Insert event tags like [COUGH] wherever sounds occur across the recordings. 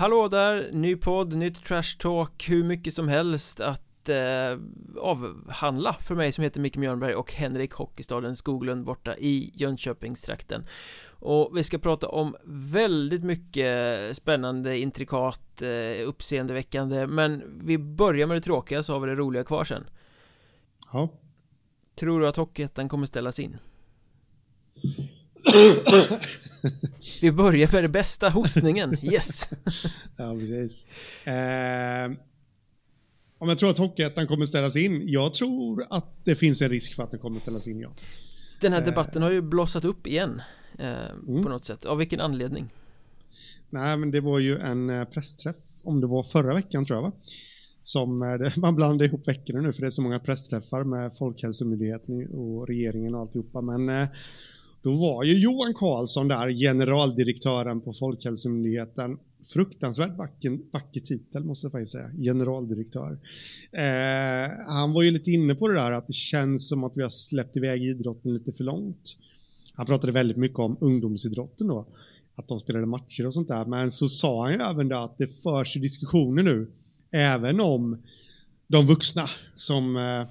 Hallå där, ny podd, nytt trash talk, hur mycket som helst att eh, avhandla för mig som heter Micke Mjörnberg och Henrik Hockeystaden Skoglund borta i Jönköpingstrakten. Och vi ska prata om väldigt mycket spännande, intrikat, eh, uppseendeväckande men vi börjar med det tråkiga så har vi det roliga kvar sen. Ja. Tror du att Hockeyettan kommer ställas in? Vi börjar med det bästa, hostningen, yes! ja, precis. Eh, om jag tror att Hockeyettan kommer ställas in? Jag tror att det finns en risk för att den kommer ställas in, ja. Den här debatten har ju blossat upp igen eh, mm. På något sätt, av vilken anledning? Nej, men det var ju en eh, pressträff, om det var förra veckan tror jag va? Som, eh, man blandar ihop veckorna nu för det är så många pressträffar med Folkhälsomyndigheten och regeringen och alltihopa. Men eh, då var ju Johan Karlsson där, generaldirektören på Folkhälsomyndigheten. Fruktansvärt vacker, vacker titel måste jag faktiskt säga, generaldirektör. Eh, han var ju lite inne på det där att det känns som att vi har släppt iväg idrotten lite för långt. Han pratade väldigt mycket om ungdomsidrotten då, att de spelade matcher och sånt där, men så sa han ju även det att det förs diskussioner nu, även om de vuxna som, eh,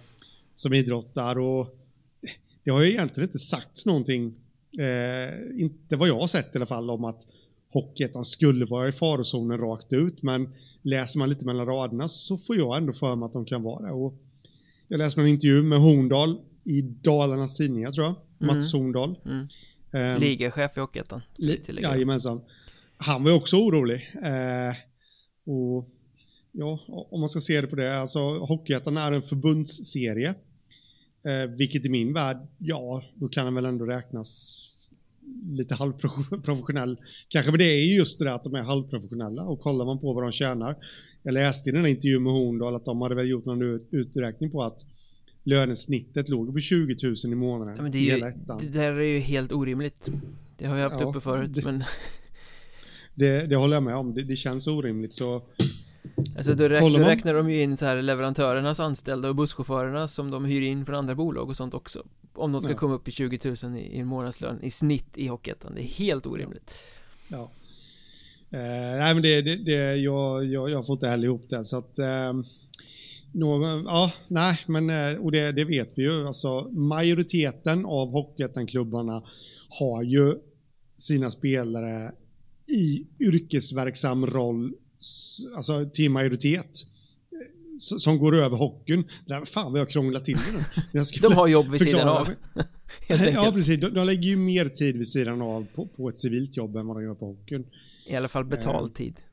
som idrottar och det har ju egentligen inte sagts någonting, eh, inte vad jag har sett i alla fall, om att Hockeyettan skulle vara i farozonen rakt ut, men läser man lite mellan raderna så får jag ändå för mig att de kan vara det. Och jag läste en intervju med Horndal i Dalarnas Tidningar tror jag, mm. Mats Horndal. Mm. Um, Ligachef i Hockeyettan. Jajamensan. Han var ju också orolig. Uh, och ja, om man ska se det på det, alltså Hockeyettan är en förbundsserie. Eh, vilket i min värld, ja, då kan den väl ändå räknas lite halvprofessionell. Kanske, men det är just det där att de är halvprofessionella och kollar man på vad de tjänar. Jag läste i den här intervjun med Horndal att de hade väl gjort någon uträkning på att lönesnittet låg på 20 000 i månaden. Ja, men det, är ju, det där är ju helt orimligt. Det har vi haft ja, uppe förut, det, men... [LAUGHS] Det, det håller jag med om. Det, det känns orimligt så Alltså då, räk, då räknar de ju in så här leverantörernas anställda och busschaufförerna som de hyr in från andra bolag och sånt också Om de ska ja. komma upp i 20 000 i, i en månadslön i snitt i Hockeyettan, det är helt orimligt Ja, ja. Eh, Nej men det, det, det jag, jag, jag får inte heller ihop det så att eh, någon, ja, nej, men eh, och det, det vet vi ju. Alltså, majoriteten av Hockeyettan-klubbarna har ju sina spelare i yrkesverksam roll alltså till majoritet som går över hockeyn. Där, fan vad jag krånglar till det nu. [LAUGHS] de har jobb vid sidan av. [LAUGHS] [LAUGHS] ja, precis. De, de, lägger ju mer tid vid sidan av på, på, ett civilt jobb än vad de gör på hockeyn. I alla fall betald tid. Eh,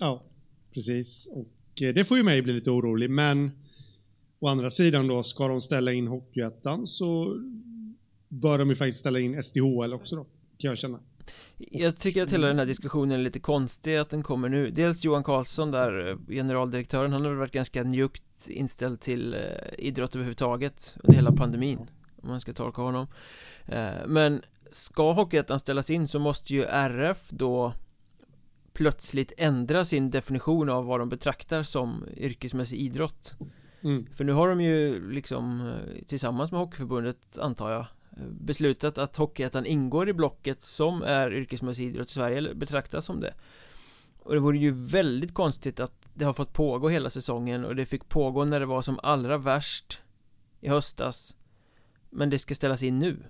ja, precis. Och eh, det får ju mig bli lite orolig, men å andra sidan då, ska de ställa in Hockeyettan så bör de ju faktiskt ställa in SDHL också då, kan jag känna. Jag tycker att hela den här diskussionen är lite konstig att den kommer nu. Dels Johan Karlsson där, eh, generaldirektören, han har varit ganska njukt inställd till eh, idrott överhuvudtaget under hela pandemin Om man ska tolka honom. Eh, Men ska Hockeyettan ställas in så måste ju RF då plötsligt ändra sin definition av vad de betraktar som yrkesmässig idrott. Mm. För nu har de ju liksom tillsammans med Hockeyförbundet antar jag beslutat att Hockeyettan ingår i blocket som är yrkesmässig idrott i Sverige, eller betraktas som det. Och det vore ju väldigt konstigt att det har fått pågå hela säsongen och det fick pågå när det var som allra värst i höstas. Men det ska ställas in nu.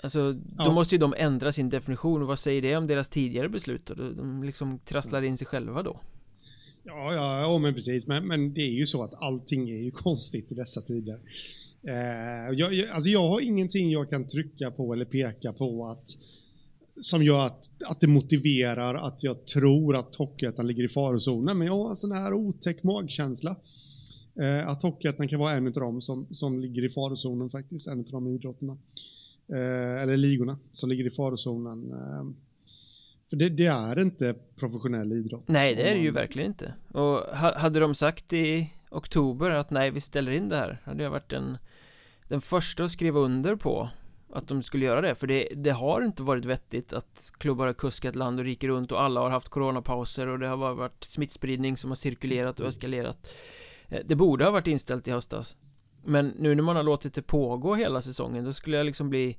Alltså, då måste ju de ändra sin definition och vad säger det om deras tidigare beslut? Och de liksom trasslar in sig själva då. Ja, ja, ja men precis, men, men det är ju så att allting är ju [LAUGHS] konstigt i dessa tider Eh, jag, alltså jag har ingenting jag kan trycka på eller peka på att som gör att, att det motiverar att jag tror att Hockeyettan ligger i farozonen. Men jag har en sån här otäck magkänsla. Eh, att Hockeyettan kan vara en av dem som, som ligger i farozonen faktiskt. En av de idrotterna. Eh, eller ligorna som ligger i farozonen. Eh, för det, det, är inte professionell idrott. Nej, det är det ju verkligen inte. Och hade de sagt i oktober att nej, vi ställer in det här. Hade jag varit en den första att skriva under på att de skulle göra det, för det, det har inte varit vettigt att klubbar har kuskat land och rike runt och alla har haft coronapauser och det har varit smittspridning som har cirkulerat och eskalerat eh, Det borde ha varit inställt i höstas Men nu när man har låtit det pågå hela säsongen, då skulle jag liksom bli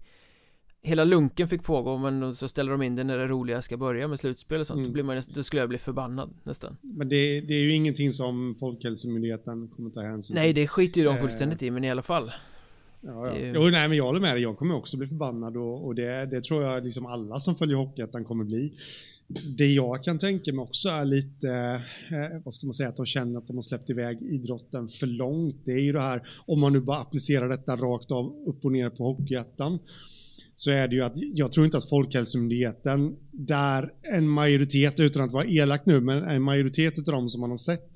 hela lunken fick pågå men så ställer de in det när det roliga ska börja med slutspel och sånt. Mm. Då, blir man, då skulle jag bli förbannad nästan. Men det, det är ju ingenting som Folkhälsomyndigheten kommer ta hänsyn till. Nej, det skiter ju de fullständigt i, men i alla fall. Ja, ja. Jo, nej, men jag håller med dig. Jag kommer också bli förbannad och, och det, det tror jag liksom alla som följer Hockeyettan kommer bli. Det jag kan tänka mig också är lite, eh, vad ska man säga, att de känner att de har släppt iväg idrotten för långt. Det är ju det här, om man nu bara applicerar detta rakt av upp och ner på Hockeyettan så är det ju att jag tror inte att Folkhälsomyndigheten, där en majoritet, utan att vara elak nu, men en majoritet av de som man har sett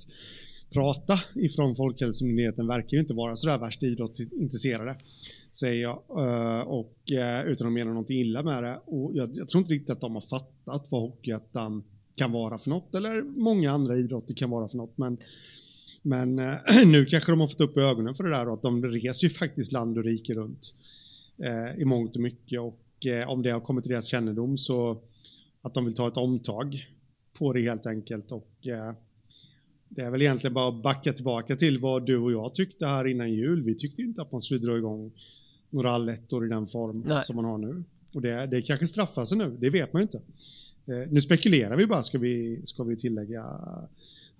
prata ifrån Folkhälsomyndigheten verkar ju inte vara sådär värst idrottsintresserade, säger jag, eh, och eh, utan att mena någonting illa med det. Och jag, jag tror inte riktigt att de har fattat vad Hockeyettan kan vara för något, eller många andra idrotter kan vara för något, men men eh, [CLEARS THROAT] nu kanske de har fått upp ögonen för det där och att de reser ju faktiskt land och rike runt eh, i mångt och mycket och eh, om det har kommit till deras kännedom så att de vill ta ett omtag på det helt enkelt och eh, det är väl egentligen bara att backa tillbaka till vad du och jag tyckte här innan jul. Vi tyckte inte att man skulle dra igång några allettor i den form Nej. som man har nu. Och det, det kanske straffar sig nu, det vet man ju inte. Eh, nu spekulerar vi bara, ska vi, ska vi tillägga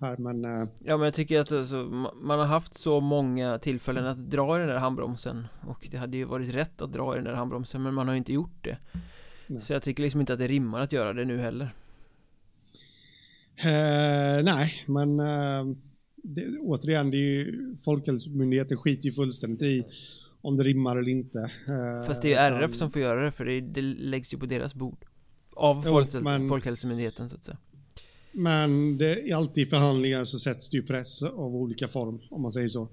här, men... Eh, ja, men jag tycker att alltså, man har haft så många tillfällen att dra i den där handbromsen och det hade ju varit rätt att dra i den där handbromsen, men man har ju inte gjort det. Nej. Så jag tycker liksom inte att det rimmar att göra det nu heller. Eh, nej, men eh, det, återigen, det är ju Folkhälsomyndigheten skiter ju fullständigt i om det rimmar eller inte. Eh, Fast det är ju RF som får göra det, för det, det läggs ju på deras bord. Av jo, folkhäls men, Folkhälsomyndigheten så att säga. Men det är alltid i förhandlingar så sätts det ju press av olika form, om man säger så.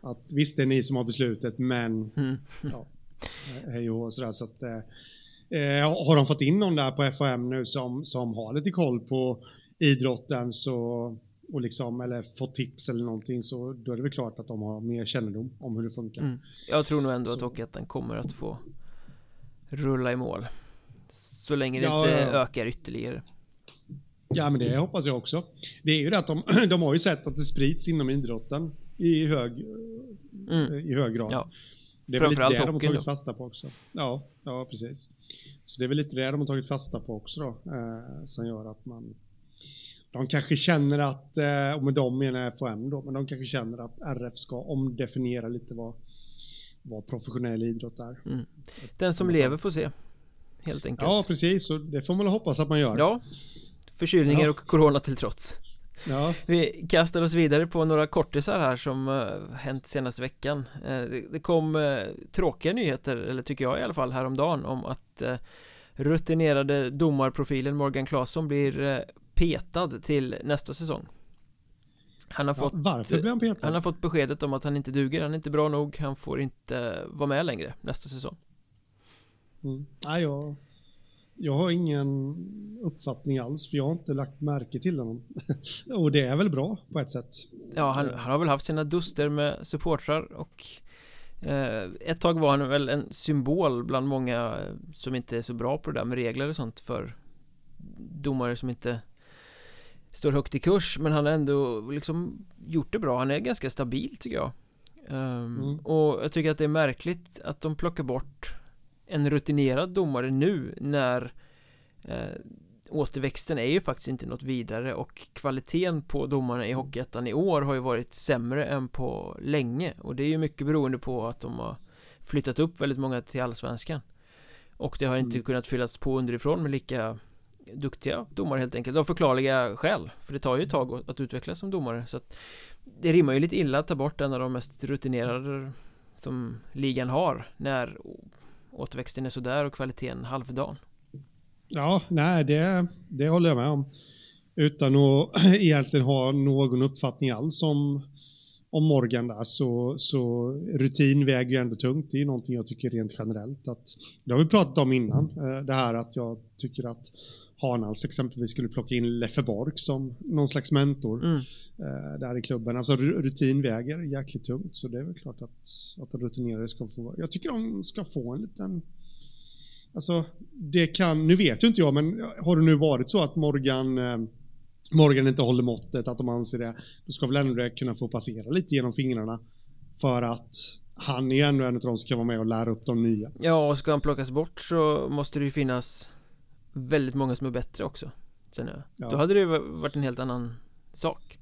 Att visst, det är ni som har beslutet, men mm. ja, hej och sådär. Så att, eh, eh har de fått in någon där på FHM nu som, som har lite koll på idrotten så, och liksom, eller fått tips eller någonting så då är det väl klart att de har mer kännedom om hur det funkar. Mm. Jag tror nog ändå så. att Hockeyettan kommer att få rulla i mål. Så länge det ja, inte ja. ökar ytterligare. Ja, men det hoppas jag också. Det är ju det att de, [CLEARS THROAT] de har ju sett att det sprids inom idrotten i hög, mm. i hög grad. Ja. Det är väl lite det de har tagit fasta på också. Ja, ja, precis. Så det är väl lite det de har tagit fasta på också då, eh, som gör att man de kanske känner att, eh, och med dem menar jag FHM då, men de kanske känner att RF ska omdefiniera lite vad, vad professionell idrott är. Mm. Den som lever får se, helt enkelt. Ja, precis, så det får man väl hoppas att man gör. Ja, förkylningar ja. och corona till trots. Ja. Vi kastar oss vidare på några kortisar här som uh, hänt senaste veckan uh, det, kom tråkiga nyheter, eller tycker jag i alla fall, häromdagen om att rutinerade domarprofilen Morgan Claesson blir petad till nästa säsong. Han har ja, fått Varför blir han petad? Han har fått beskedet om att han inte duger, han är inte bra nog, han får inte vara med längre nästa säsong. Mm. Nej, jag, jag har ingen uppfattning alls för jag har inte lagt märke till honom. [LAUGHS] Och det är väl bra på ett sätt. Ja, han, han har väl haft sina duster med supportrar och eh, Ett tag var han väl en symbol bland många som inte är så bra på det där med regler och sånt för domare som inte står högt i kurs men han har ändå liksom gjort det bra, han är ganska stabil tycker jag um, mm. Och jag tycker att det är märkligt att de plockar bort en rutinerad domare nu när eh, återväxten är ju faktiskt inte något vidare och kvaliteten på domarna i Hockeyettan i år har ju varit sämre än på länge och det är ju mycket beroende på att de har flyttat upp väldigt många till Allsvenskan och det har inte mm. kunnat fyllas på underifrån med lika duktiga domare helt enkelt av förklarliga skäl för det tar ju ett tag att utvecklas som domare så att det rimmar ju lite illa att ta bort en av de mest rutinerade som ligan har när återväxten är sådär och kvaliteten halvdan Ja, nej det, det håller jag med om utan att [CLEARS THROAT] egentligen ha någon uppfattning alls om om Morgan där så, så rutin väger ju ändå tungt. Det är ju någonting jag tycker rent generellt att det har vi pratat om innan. Eh, det här att jag tycker att Hanals exempelvis skulle plocka in Leffe Bork som någon slags mentor mm. eh, där i klubben. Alltså rutin väger jäkligt tungt så det är väl klart att, att de rutinerade ska få Jag tycker de ska få en liten Alltså det kan, nu vet ju inte jag men har det nu varit så att Morgan eh, Morgan inte håller måttet, att de anser det, då ska väl ändå det kunna få passera lite genom fingrarna för att han är ändå en av de som kan vara med och lära upp de nya. Ja, och ska han plockas bort så måste det ju finnas väldigt många som är bättre också. Känner jag. Ja. Då hade det varit en helt annan sak.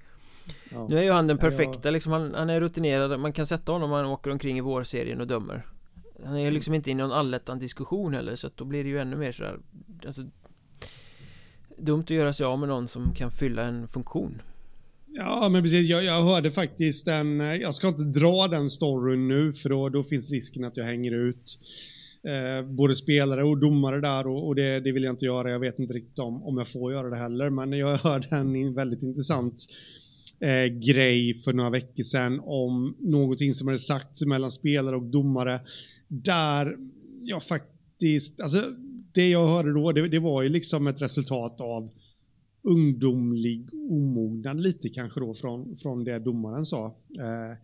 Ja. Nu är ju han den perfekta, liksom, han, han, är rutinerad, man kan sätta honom om han åker omkring i vårserien och dömer. Han är ju liksom inte i någon allettan diskussion heller, så att då blir det ju ännu mer sådär, alltså Dumt att göra sig av med någon som kan fylla en funktion. Ja, men precis. Jag, jag hörde faktiskt en... Jag ska inte dra den storyn nu, för då, då finns risken att jag hänger ut eh, både spelare och domare där och, och det, det, vill jag inte göra. Jag vet inte riktigt om, om jag får göra det heller, men jag [LAUGHS] hörde en väldigt intressant eh, grej för några veckor sedan om någonting som hade sagts mellan spelare och domare där jag faktiskt, alltså det jag hörde då, det, det var ju liksom ett resultat av ungdomlig omognad lite kanske då från, från det domaren sa. Eh,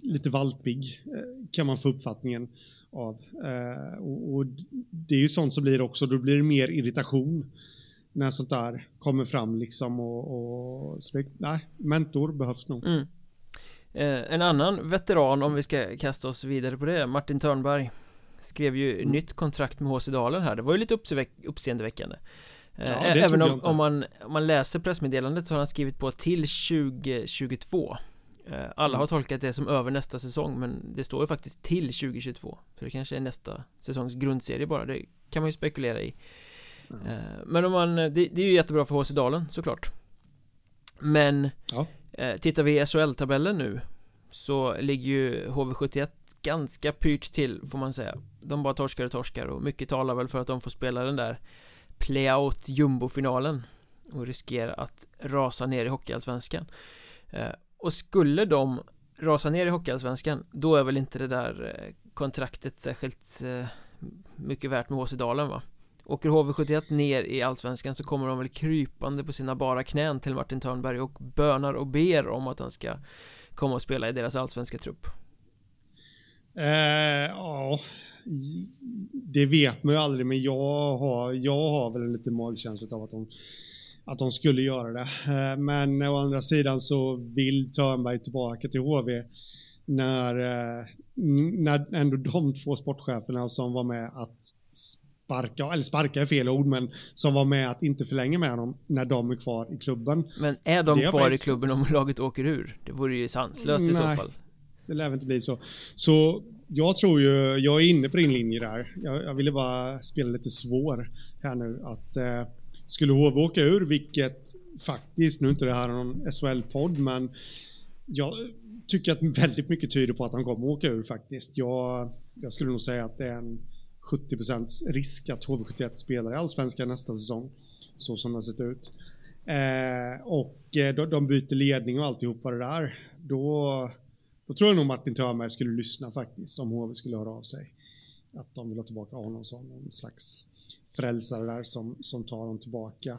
lite valpig eh, kan man få uppfattningen av. Eh, och, det är ju sånt som blir också, då blir det mer irritation när sånt där kommer fram liksom och, och så det, nej, mentor behövs nog. Mm. Eh, en annan veteran om vi ska kasta oss vidare på det, Martin Törnberg Skrev ju mm. nytt kontrakt med HC Dalen här, det var ju lite uppseendeväckande Ja, Även om, om, man, om man läser pressmeddelandet så har han skrivit på till 2022 eh, Alla mm. har tolkat det som över nästa säsong men det står ju faktiskt till 2022 Så det kanske är nästa säsongs grundserie bara, det kan man ju spekulera i mm. Men om man, det, det, är ju jättebra för HC Dalen såklart Men ja. Tittar vi i SHL-tabellen nu Så ligger ju HV71 ganska pyrt till får man säga De bara torskar och torskar och mycket talar väl för att de får spela den där playout jumbo-finalen och riskerar att rasa ner i Hockeyallsvenskan eh, och skulle de rasa ner i Hockeyallsvenskan då är väl inte det där eh, kontraktet särskilt eh, mycket värt med HC Dalen va? Åker HV71 ner i Allsvenskan så kommer de väl krypande på sina bara knän till Martin Törnberg och bönar och ber om att han ska komma och spela i deras allsvenska trupp. Eh, ja, det vet man ju aldrig, men jag har, jag har väl en liten magkänsla av att de, att de skulle göra det. Eh, men å andra sidan så vill Törnberg tillbaka till HV när, eh, när ändå de två sportcheferna som var med att sparka, eller sparka är fel ord, men som var med att inte förlänga med honom när de är kvar i klubben. Men är de kvar i klubben om laget åker ur? Det vore ju sanslöst i Nej. så fall det lär väl inte bli så. Så jag tror ju, jag är inne på din linje där. Jag, jag ville bara spela lite svår här nu. Att eh, skulle HV åka ur, vilket faktiskt, nu är inte det här någon SHL-podd, men jag tycker att väldigt mycket tyder på att han kommer åka ur faktiskt. Jag, jag skulle nog säga att det är en 70% risk att HV71 spelar i Allsvenskan nästa säsong, så som det har sett ut. Eh, och eh, de, de byter ledning och alltihopa det där. Då då tror jag nog Martin Törnberg skulle lyssna faktiskt om HV skulle höra av sig. Att de vill ha tillbaka honom som någon slags frälsare där som, som tar dem tillbaka.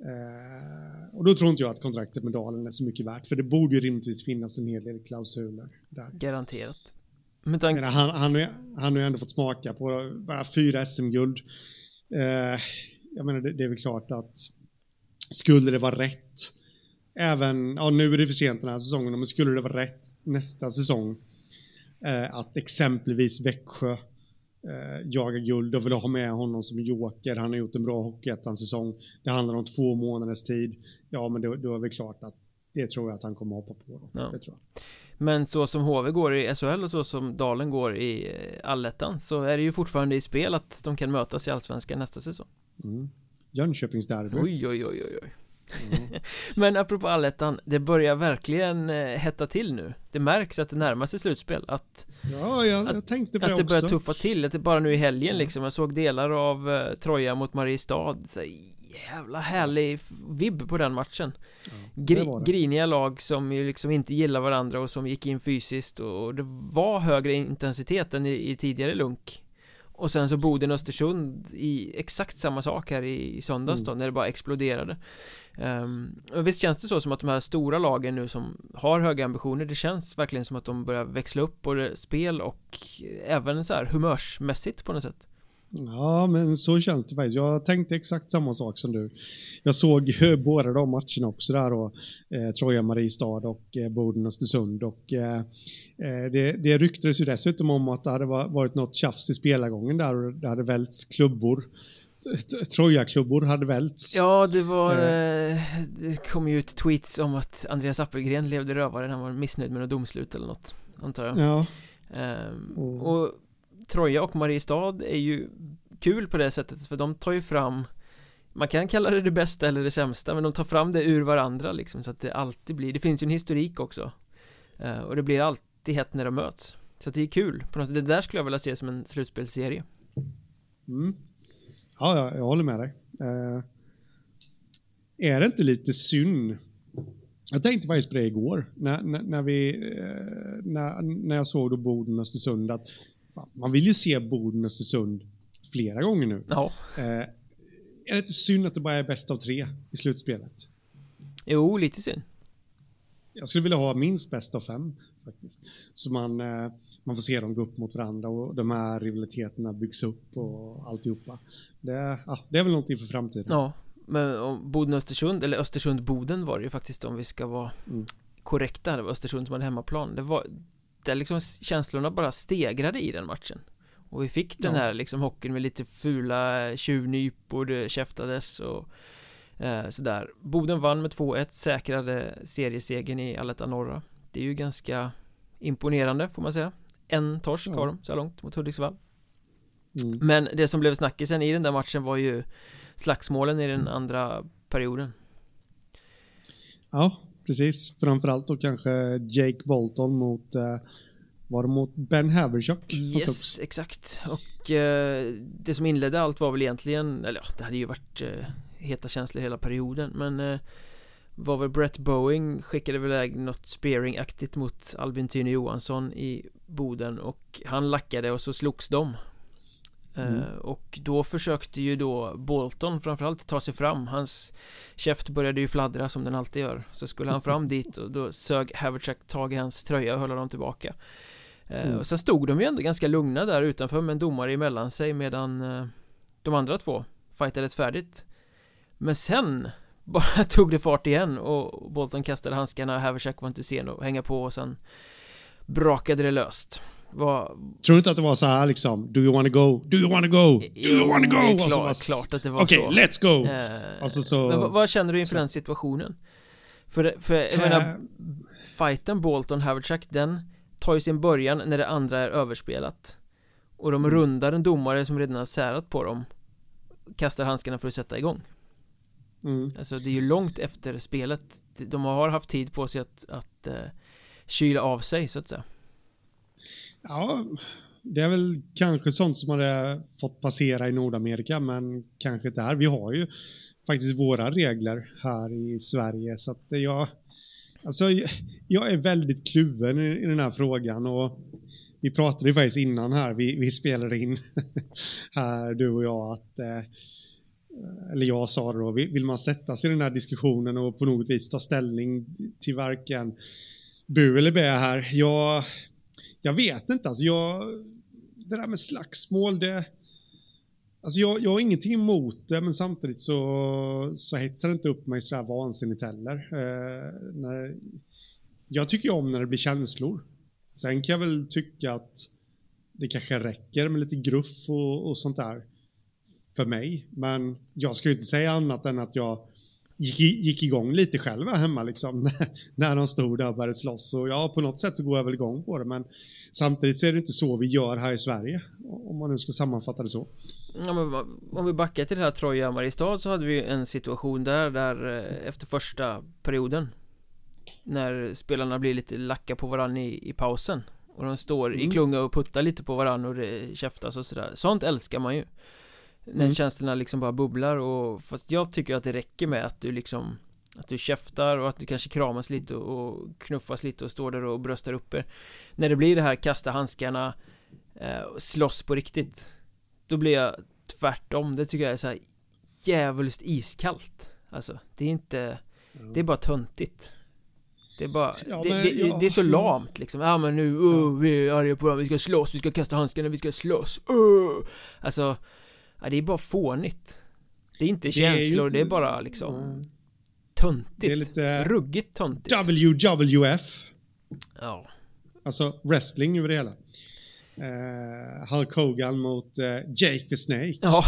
Eh, och då tror inte jag att kontraktet med Dalen är så mycket värt, för det borde ju rimligtvis finnas en hel del klausuler där. Garanterat. Men tank... han, han, han har ju ändå fått smaka på bara fyra SM-guld. Eh, jag menar, det, det, är väl klart att skulle det vara rätt även, ja nu är det för sent den här säsongen, men skulle det vara rätt nästa säsong eh, att exempelvis Växjö eh, jagar guld och vill ha med honom som joker, han har gjort en bra hockeyettan-säsong, det handlar om två månaders tid, ja men då, då är det klart att det tror jag att han kommer hoppa på. Ja. Det tror jag. Men så som HV går i SHL och så som Dalen går i eh, Allettan så är det ju fortfarande i spel att de kan mötas i Allsvenskan nästa säsong. Mm. Jönköpingsderby. Oj, oj, oj, oj, oj. Mm. [LAUGHS] Men apropå allettan, det börjar verkligen eh, hetta till nu. Det märks att det närmar sig slutspel Att Ja, jag, jag tänkte på det Att det börjar också. tuffa till, att det bara nu i helgen liksom. Jag såg delar av eh, Troja mot Mariestad. Så Jävla härlig vibb på den matchen. Ja, Gri Griniga lag som ju liksom inte gillar varandra och som gick in fysiskt. Och det var högre intensitet än i, i tidigare lunk och sen så Boden Östersund i exakt samma sak här i, i söndags då, mm. när det bara exploderade um, Visst känns det så som att de här stora lagen nu som har höga ambitioner Det känns verkligen som att de börjar växla upp både spel och även så här humörsmässigt på något sätt Ja, men så känns det faktiskt. Jag tänkte exakt samma sak som du. Jag såg [LAUGHS] båda de matcherna också där då. Eh, Troja Mariestad och eh, Boden Östersund och eh, eh, det, det ryktades ju dessutom om att det hade varit något tjafs i spelargången där och det hade välts klubbor. Troja-klubbor hade välts. Ja, det var... Eh. eh, det kom ju ut tweets om att Andreas Appelgren levde rövare. Han var missnöjd med något domslut eller något, antar jag. Ja. Oh. Och Troja och Mariestad är ju kul på det sättet för de tar ju fram man kan kalla det det bästa eller det sämsta men de tar fram det ur varandra liksom så att det alltid blir, det finns ju en historik också. Eh, och det blir alltid hett när de möts. Så att det är kul på något det där skulle jag vilja se som en slutspelsserie. Mm. Ja, ja, jag håller med dig. Eh, Är det inte lite synd? Jag tänkte faktiskt på det igår när, när, när vi, eh, när, när jag såg då Boden och Östersund att man vill ju se Boden Östersund flera gånger nu. Ja. Eh, är det inte synd att det bara är bäst av tre i slutspelet? Jo, lite synd. Jag skulle vilja ha minst bäst av fem faktiskt. Så man, eh, man får se dem gå upp mot varandra och de här rivaliteterna byggs upp och alltihopa. Det, ja, det är väl någonting för framtiden. Ja, men Boden-Östersund, eller Östersund-Boden var det ju faktiskt om vi ska vara mm. korrekta. Det var Östersund som hade hemmaplan. Det var, där liksom känslorna bara stegrade i den matchen. Och vi fick den här liksom hockeyn med lite fula tjuvnypor, det käftades och eh, sådär. Boden vann med 2-1, säkrade seriesegern i Aletta Norra. Det är ju ganska imponerande får man säga. En torsk ja. har de så här långt mot Hudiksvall. Mm. Men det som blev snackisen i den där matchen var ju slagsmålen i den andra perioden. Ja, precis. Framförallt då kanske Jake Bolton mot eh, var det mot Ben Haverchuck? Yes, exakt Och eh, det som inledde allt var väl egentligen Eller ja, det hade ju varit eh, heta känslor hela perioden Men eh, var väl Brett Boeing skickade väl iväg något spearing-aktigt mot Albin Tyne Johansson i Boden och han lackade och så slogs de Mm. Uh, och då försökte ju då Bolton framförallt ta sig fram. Hans käft började ju fladdra som den alltid gör. Så skulle han fram [LAUGHS] dit och då sög Haverchuck tag i hans tröja och höll honom tillbaka. Uh, mm. Och sen stod de ju ändå ganska lugna där utanför med en domare emellan sig medan uh, de andra två fightades färdigt. Men sen [LAUGHS] bara tog det fart igen och Bolton kastade handskarna. Haverchuck var inte sen att hänga på och sen brakade det löst var... Tror du inte att det var så här liksom, do you wanna go, do you wanna go, do you wanna go? Det är klart, alltså, klart att det var okay, så. Okej, let's go! Eh, alltså, så... Men vad, känner du inför så... den situationen? För, för jag eh... menar, fighten Bolton Haverchuck, den tar ju sin början när det andra är överspelat. Och de rundar en domare som redan har särat på dem Kastar handskarna för att sätta igång mm. Alltså det är ju långt efter spelet De har haft tid på sig att, att uh, kyla av sig så att säga Ja, det är väl kanske sånt som hade fått passera i Nordamerika, men kanske inte här. Vi har ju faktiskt våra regler här i Sverige, så att jag... Alltså, jag är väldigt kluven i, i den här frågan och vi pratade ju faktiskt innan här, vi, vi spelade in [LAUGHS] här, du och jag, att eh, eller jag sa det då, vill man sätta sig i den här diskussionen och på något vis ta ställning till varken bu eller bä här. Jag, jag vet inte, alltså jag, det där med slagsmål, det, alltså jag, jag har ingenting emot det, men samtidigt så, så hetsar det inte upp mig sådär vansinnigt heller. Eh, när, jag tycker om när det blir känslor. Sen kan jag väl tycka att det kanske räcker med lite gruff och, och sånt där för mig. Men jag ska ju inte säga annat än att jag gick, gick igång lite själv här hemma liksom. [LAUGHS] när de stod där och började slåss. Och ja, på något sätt så går jag väl igång på det. Men samtidigt så är det inte så vi gör här i Sverige. Om man nu ska sammanfatta det så. Ja, men om vi backar till det här Troja Mariestad så hade vi en situation där, där eh, efter första perioden när spelarna blir lite lacka på varandra i, i pausen och de står mm. i klunga och puttar lite på varandra och det käftas och sådär Sånt älskar man ju när mm. känslorna liksom bara bubblar och fast jag tycker att det räcker med att du liksom att du käftar och att du kanske kramas lite och knuffas lite och står där och bröstar upp er När det blir det här kasta handskarna eh, Slåss på riktigt Då blir jag tvärtom, det tycker jag är så här djävulskt iskallt. Alltså, det är inte Det är bara töntigt. Det är bara, Ja, det, men, det, ja, det är så lamt liksom. Ja men nu, oh, vi är arga på varandra, vi ska slåss, vi ska kasta handskarna, vi ska slåss. Oh. Alltså, ja, det är bara fånigt Det är inte Det är ju känslor, det är bara liksom Nej. töntigt Det är lite Ruggigt töntigt WWF. Ja, Alltså wrestling över det hela. Eh, Hulk Hogan mot eh, Jake the Snake. ja,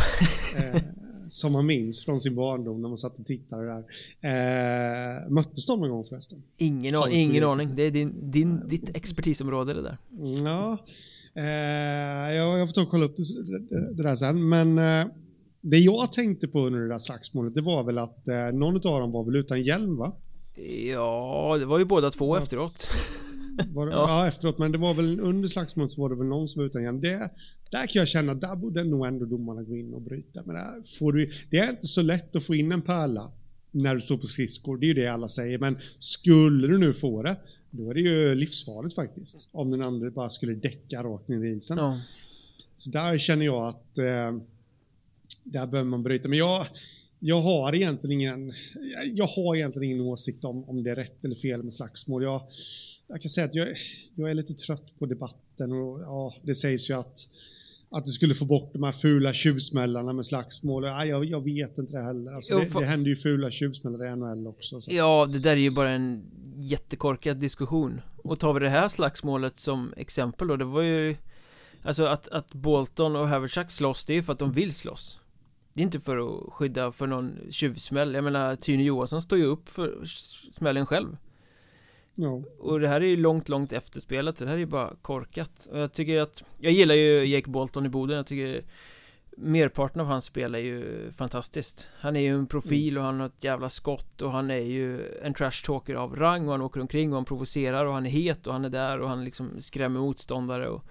Eh, [LAUGHS] som man minns från sin barndom när man satt och tittade där. Eh, möttes de någon gång förresten? ingen, an, ingen aning Det är din, din, ditt expertisområde det där Mm, Ja, eh, jag, jag får ta och kolla upp det, det, det där sen. Men eh, det jag tänkte på under det där slagsmålet, det var väl att eh, någon av dem var väl utan hjälm va? Ja, det var ju båda två Ja. efteråt [LAUGHS] Var det, Ja. ja. efteråt, men det var väl under slagsmålet så var det väl någon som var utan hjälm. Det, där kan jag känna, där borde nog ändå domarna gå in och bryta. Men där får du, det är inte så lätt att få in en pärla när du står på skridskor, det är ju det alla säger. Men skulle du nu få det, då är det ju livsfarligt faktiskt. Om den andra bara skulle däcka rakt ner i isen. Ja, Så där känner jag att eh, där behöver man bryta. Men jag, jag har egentligen ingen, jag har egentligen ingen åsikt om, om det är rätt eller fel med slagsmål. Jag, jag kan säga att jag, jag är lite trött på debatten och ja, det sägs ju att, att det skulle få bort de här fula tjuvsmällarna med slagsmål. Ja, jag, jag vet inte det heller. Alltså, det, det händer ju fula tjuvsmällar i NHL också. Ja, det där är ju bara en jättekorkad diskussion Och tar vi det här slagsmålet som exempel då, det var ju Alltså att, att Bolton och Havertzack slåss, det är ju för att de vill slåss Det är inte för att skydda för någon tjuvsmäll Jag menar, Tyne Johansson står ju upp för smällen själv Ja. Och det här är ju långt, långt efterspelat, så det här är ju bara korkat. Och jag tycker att, jag gillar ju Jake Bolton i Boden, jag tycker Merparten av hans spel är ju fantastiskt. Han är ju en profil och han har ett jävla skott och han är ju en trash talker av rang och han åker omkring och han provocerar och han är het och han är där och han liksom skrämmer motståndare och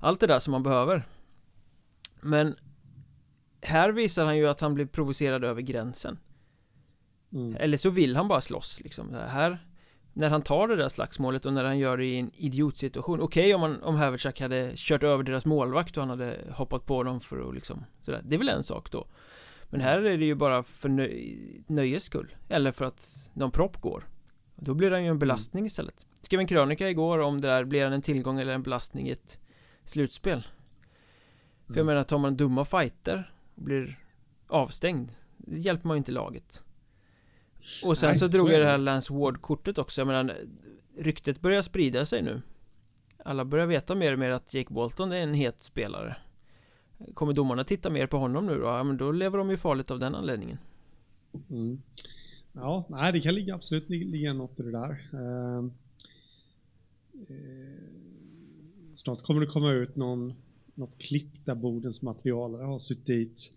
Allt det där som man behöver. Men Här visar han ju att han blir provocerad över gränsen. Mm. eller så vill han bara slåss liksom. Det här När han tar det där slagsmålet och när han gör det i en idiotsituation. Okej om, han, om Havertzack hade kört över deras målvakt och han hade hoppat på dem för att liksom sådär. Det är väl en sak då. Men här är det ju bara för nöj, nöjes skull. Eller för att någon propp går. Då blir han ju en belastning istället. Skrev en krönika igår om det där. Blir han en tillgång eller en belastning i ett slutspel? För jag Mm. menar tar man dumma fighter och blir avstängd Det hjälper man ju inte laget och sen Nej, så drog så jag det här Lance Ward-kortet också, jag menar Ryktet börjar sprida sig nu Alla börjar veta mer och mer att Jake Bolton är en het spelare Kommer domarna titta mer på honom nu då? Ja men då lever de ju farligt av den anledningen Mm. Ja, nej, det kan ligga, absolut ligga, något i det där. Eh, eh, snart kommer det komma ut någon, något klipp där Bodens materialare har suttit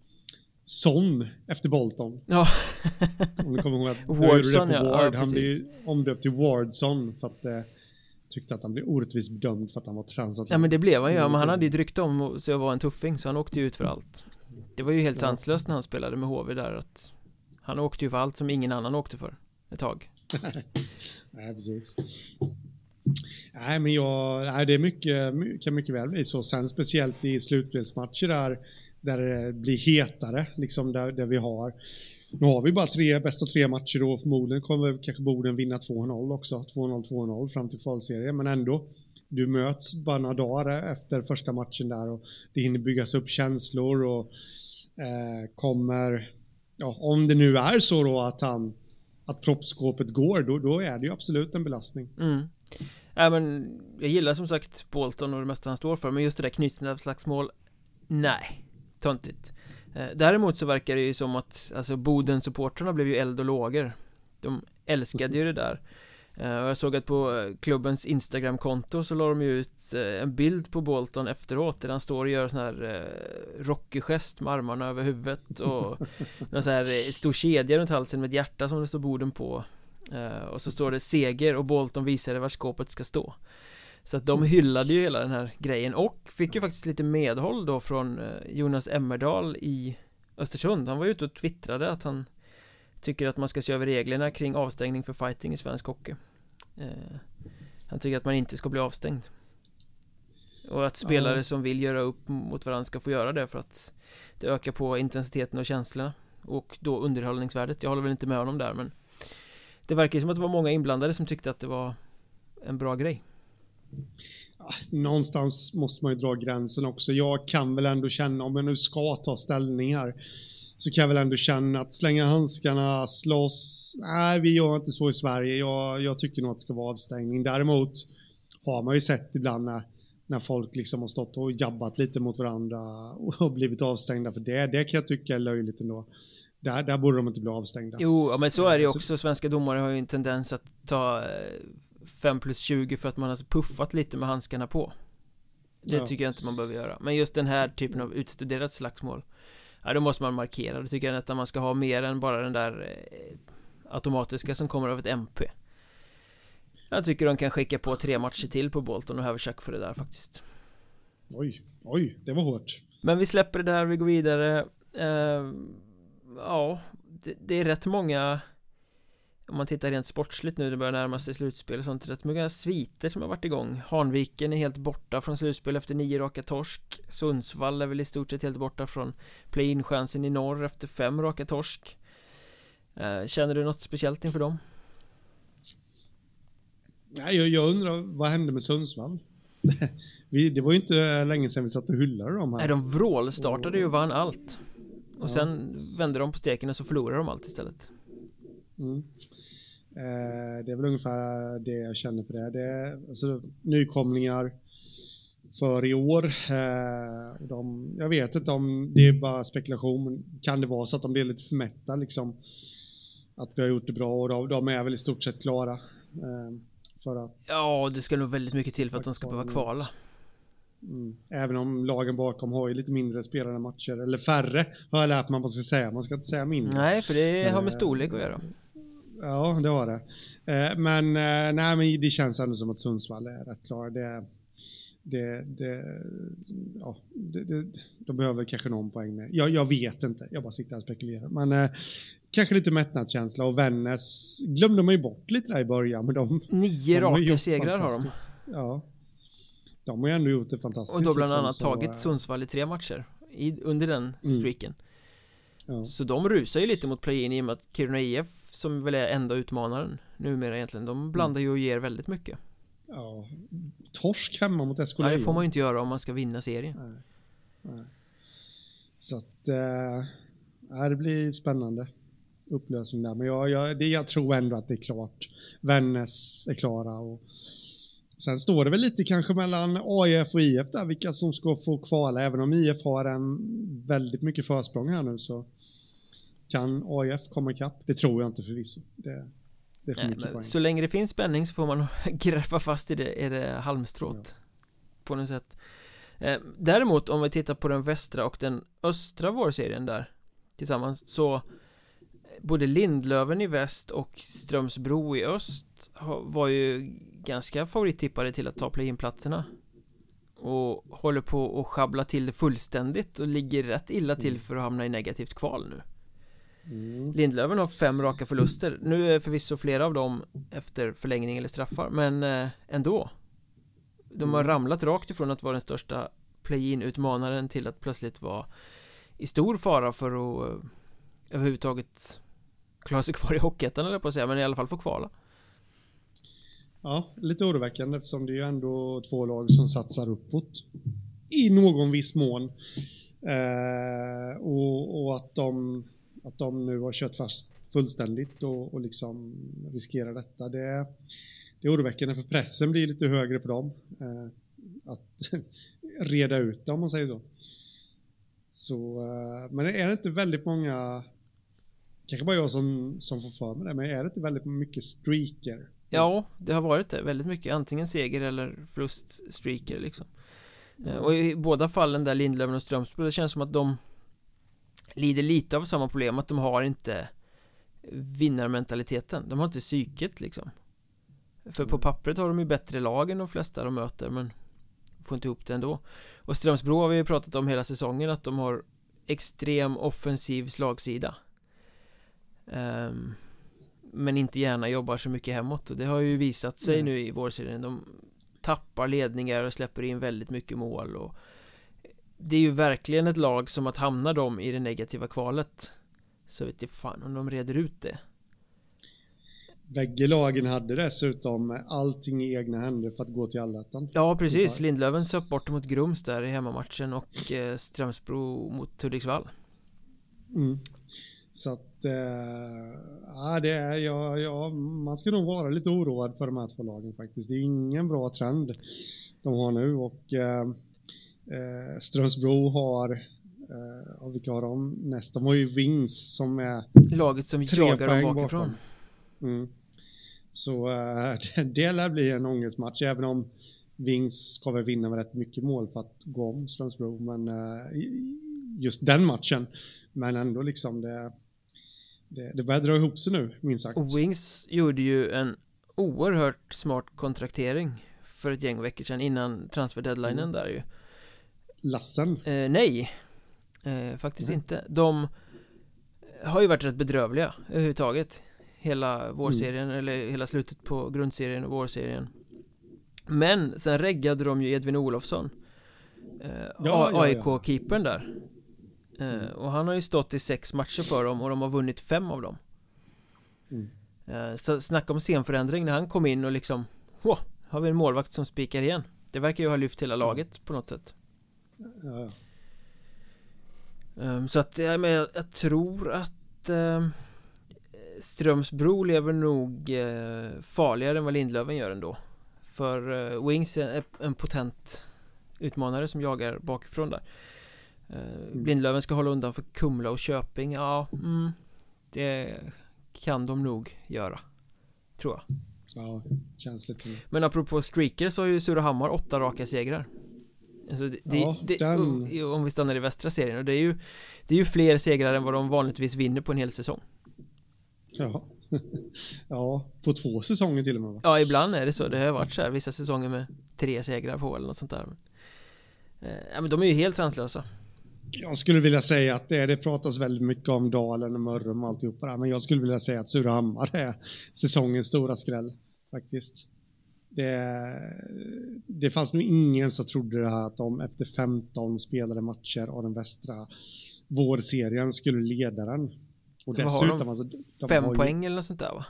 Son efter Bolton. Ja, Om ni kommer ihåg att [LAUGHS] Wardson, det på. Ward. Ja, han blev omdöpt till Wardson för att eh, tyckte att han blev orättvist bedömd för att han var transatlant. ja men det blev han ju, men han hade ju ett rykte om sig att vara en tuffing så han åkte ju ut för allt Det var ju helt Ja. sanslöst när han spelade med HV där att Han åkte ju för allt som ingen annan åkte för Ett tag [LAUGHS] Nej, precis. Nej, men jag, nej, det är mycket, my- kan mycket väl bli så. Sen speciellt i slutspelsmatcher där, där det blir hetare, liksom där, där vi har nu har vi bara tre, bästa tre matcher då förmodligen kommer kanske Boden vinna 2-0 också. 2-0, 2-0 fram till kvalserien, men ändå. Du möts bara några dagar efter första matchen där och det hinner byggas upp känslor och eh, kommer, ja, om det nu är så då att han att proppskåpet går, då, då är det ju absolut en belastning. Mm. Äh, men jag gillar som sagt Bolton och det mesta han står för Men just det där knytnävsslagsmål Nej, töntigt. Eh, Däremot så verkar det ju som att Alltså Boden-supportrarna blev ju eld och lågor. De älskade ju det där. Eh, Och jag såg att på eh, klubbens Instagram-konto så la de ju ut en bild på Bolton efteråt Där han står och gör sån här Rocky-gest med armarna över huvudet och [LAUGHS] Någon sån här stor kedja runt halsen med ett hjärta som det står Boden på. Och så står det seger och Bolton visade vart skåpet ska stå Så att de hyllade ju hela den här grejen och fick ju faktiskt lite medhåll då från eh, Jonas Emmerdal i Östersund. Han var ju ute och twittrade att han Tycker att man ska se över reglerna kring avstängning för fighting i svensk hockey. Eh, Han tycker att man inte ska bli avstängd. Och att spelare Ja. som vill göra upp mot varandra ska få göra det för att Det ökar på intensiteten och känslorna Och då underhållningsvärdet. Jag håller väl inte med honom där men Det verkar som att det var många inblandade som tyckte att det var en bra grej någonstans måste man ju dra gränsen också. Jag kan väl ändå känna, om jag nu ska ta ställning här, så kan jag väl ändå känna att slänga handskarna, slåss, nej vi gör inte så i Sverige. Jag, jag tycker nog att det ska vara avstängning. Däremot har man ju sett ibland när, när folk liksom har stått och jabbat lite mot varandra och blivit avstängda för det. Det kan jag tycka är löjligt ändå. Där, där borde de inte bli avstängda. Jo, men så är det ju också. Svenska domare har ju en tendens att ta eh, 5 plus 20 för att man har puffat lite med handskarna på. Det ja. tycker jag inte man behöver göra. Men just den här typen av utstuderat slagsmål Ja då måste man markera, det tycker jag nästan man ska ha mer än bara den där eh, Automatiska som kommer av ett MP Jag tycker de kan skicka på tre matcher till på Bolton och Haverchuck för det där faktiskt. Oj, oj, det var hårt. Men vi släpper det där, vi går vidare. Uh, Ja, det, det är rätt många om man tittar rent sportsligt nu, det börjar närma sig slutspel och sånt, rätt många sviter som har varit igång Hanviken är helt borta från slutspel efter nio raka torsk Sundsvall är väl i stort sett helt borta från play-in-chansen i norr efter fem raka torsk eh, Känner du något speciellt inför dem? Nej, jag, jag undrar, vad hände med Sundsvall? [LAUGHS] vi, det var ju inte länge sedan vi satt och hyllade dem här Nej, de vrålstartade ju och vann allt Och ja. sen vände de på steken och så förlorade de allt istället Mm. Eh, det är väl ungefär det jag känner för det. Det är alltså, nykomlingar för i år. Eh, de, jag vet inte om det är bara spekulation, kan det vara så att de blir lite för mätta liksom? Att vi har gjort det bra och de, de är väl i stort sett klara. Eh, för att... Ja, det ska nog väldigt mycket till för att de ska behöva kvala. Mm. Även om lagen bakom har ju lite mindre spelade matcher, eller färre har jag lärt mig att man ska säga. Man ska inte säga mindre. Nej, för det har med storlek att göra. Ja, det har det. Eh, men, eh, nej, men det känns ändå som att Sundsvall är rätt klara. Det, det, det, ja, det, det, de behöver kanske någon poäng med. Jag, jag vet inte, jag bara sitter här och spekulerar. Men eh, kanske lite mättnadskänsla och Vännäs glömde man ju bort lite där i början. Men de, Nio raka segrar har de. Ja. De har ju ändå gjort det fantastiskt. Och då bland liksom, annat så, tagit Sundsvall i tre matcher i, under den mm. streaken. Mm. Ja. Så de rusar ju lite mot play-in i och med att Kiruna IF som väl är enda utmanaren numera egentligen. De blandar ju och ger väldigt mycket. Ja Torsk hemma mot Escolayo Nej det får man ju inte göra om man ska vinna serien. Nej, Nej. Så att äh, Det blir spännande Upplösning där. Men jag, jag, det, jag tror ändå att det är klart Vännäs är klara och Sen står det väl lite kanske mellan AIF och IF där, vilka som ska få kvala. Även om IF har en väldigt mycket försprång här nu så kan AIF komma ikapp? Det tror jag inte förvisso. Det, det är för Nej, men Så länge det finns spänning så får man [LAUGHS] greppa fast i det, är det halmstråt. Ja. På något sätt. Eh, däremot om vi tittar på den västra och den östra vårserien där tillsammans så både Lindlöven i väst och Strömsbro i öst var ju ganska favorittippade till att ta play-in-platserna och håller på att schabbla till det fullständigt och ligger rätt illa till mm. för att hamna i negativt kval nu mm. Lindlöven har fem raka förluster Nu är förvisso flera av dem efter förlängning eller straffar men eh, ändå De har mm. ramlat rakt ifrån att vara den största play-in utmanaren till att plötsligt vara i stor fara för att eh, överhuvudtaget klara sig [LAUGHS] kvar i Hockeyettan eller på att säga men i alla fall få kvala Ja, lite oroväckande eftersom det är ju ändå två lag som satsar uppåt i någon viss mån. Eh, och, och, att, de, att de nu har kört fast fullständigt och, och liksom riskerar detta. Det, det är oroväckande för pressen blir lite högre på dem. Eh, att [LAUGHS] reda ut det om man säger så. så eh, men är det inte väldigt många, kanske bara jag som, som får för mig det, men är det inte väldigt mycket streaker Ja, det har varit det väldigt mycket Antingen seger eller förluststreaker liksom mm. Och i båda fallen där Lindlöven och Strömsbro Det känns som att de Lider lite av samma problem Att de har inte Vinnarmentaliteten. De har inte psyket liksom. För på mm. pappret har de ju bättre lag än de flesta de möter men Får inte ihop det ändå. Och Strömsbro har vi ju pratat om hela säsongen Att de har Extrem offensiv slagsida. Um, men inte gärna jobbar så mycket hemåt och det har ju visat sig mm. nu i vårserien. De tappar ledningar och släpper in väldigt mycket mål och Det är ju verkligen ett lag som att hamna dem i det negativa kvalet Så vet jag fan om de reder ut det Bägge lagen hade dessutom allting i egna händer för att gå till allettan. Ja, precis. Lindlöven söp bort mot Grums där i hemmamatchen och eh, Strömsbro mot Hudiksvall. Mm. Så att, eh, ja, det är, ja, ja, man ska nog vara lite oroad för de här två lagen faktiskt. Det är ingen bra trend de har nu och eh, eh Strömsbro har, eh, vilka har de näst? De har ju Wings som är Laget som jagar dem bakifrån. Mm. Så äh, [LAUGHS] det lär bli en ångestmatch, även om Wings ska väl vinna med rätt mycket mål för att gå om Strömsbro, men äh, just den matchen. Men ändå liksom det, det, det börjar dra ihop sig nu, minst sagt. Och Wings gjorde ju en oerhört smart kontraktering för ett gäng veckor sedan innan transfer deadlinen mm. där ju. Lassen? Eh, nej, eh, faktiskt mm. inte. De har ju varit rätt bedrövliga överhuvudtaget hela vårserien mm. eller hela slutet på grundserien och vårserien Men sen reggade de ju Edvin Olofsson eh, ja, AIK-keepern där eh, Och han har ju stått i sex matcher för dem och de har vunnit fem av dem mm. eh, Så snacka om scenförändring när han kom in och liksom Wow, har vi en målvakt som spikar igen Det verkar ju ha lyft hela laget ja. på något sätt ja, um, Så att ja, men jag, jag tror att um, Strömsbro lever nog eh, farligare än vad Lindlöven gör ändå. För eh, Wings är en potent utmanare som jagar bakifrån där. Eh, mm. Lindlöven ska hålla undan för Kumla och Köping, ja mm, Det kan de nog göra Tror jag. Ja, känns lite Men apropå streaker så har ju Surahammar åtta raka segrar Alltså det, ja, det, den... Om vi stannar i västra serien och det är ju Det är ju fler segrar än vad de vanligtvis vinner på en hel säsong Ja. [LAUGHS] ja, på två säsonger till och med va? Ja, ibland är det så. Det har varit så här vissa säsonger med tre segrar på eller något sånt där. Eh, ja, men de är ju helt sanslösa. Jag skulle vilja säga att det, det pratas väldigt mycket om Dalen och Mörrum och alltihopa där, men jag skulle vilja säga att Surahammar är säsongens stora skräll faktiskt. Det, det fanns nog ingen som trodde det här att de efter 15 spelade matcher av den västra vårserien skulle leda den. Och dessutom, de alltså, de fem ju, poäng eller något sånt där va?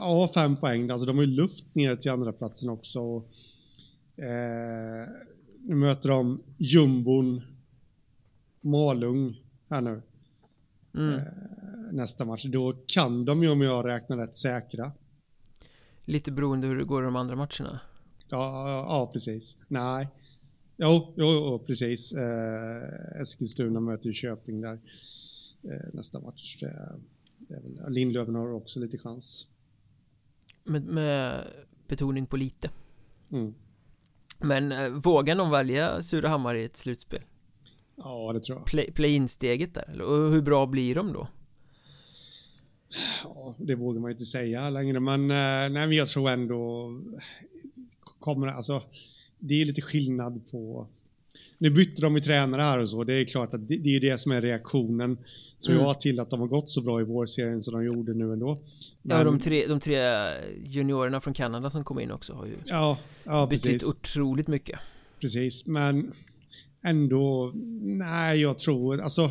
Ja, fem poäng. Alltså de har ju luft ner till andra platsen också. Eh, nu möter de jumbon Malung här nu. Mm. Eh, nästa match. Då kan de ju om jag räknar rätt säkra. Lite beroende hur det går i de andra matcherna. Ja, ja precis. Nej. Jo, jo, jo precis. Eh, Eskilstuna möter ju Köping där. Eh, nästa match. Väl, Lindlöven har också lite chans. Med, med betoning på lite. Mm. Men eh, vågar någon välja Surahammar i ett slutspel? Ja, det tror jag. Play, play-in-steget där, och hur bra blir de då? Ja, det vågar man ju inte säga längre, men eh, nej, men jag tror ändå kommer alltså. Det är lite skillnad på nu bytte de ju tränare här och så. Det är klart att det, det är det som är reaktionen, tror mm. jag, till att de har gått så bra i vårserien som de gjorde nu ändå. Men... Ja, de tre, de tre juniorerna från Kanada som kom in också har ju ja, ja, betytt precis. otroligt mycket. Precis, men ändå, nej, jag tror, alltså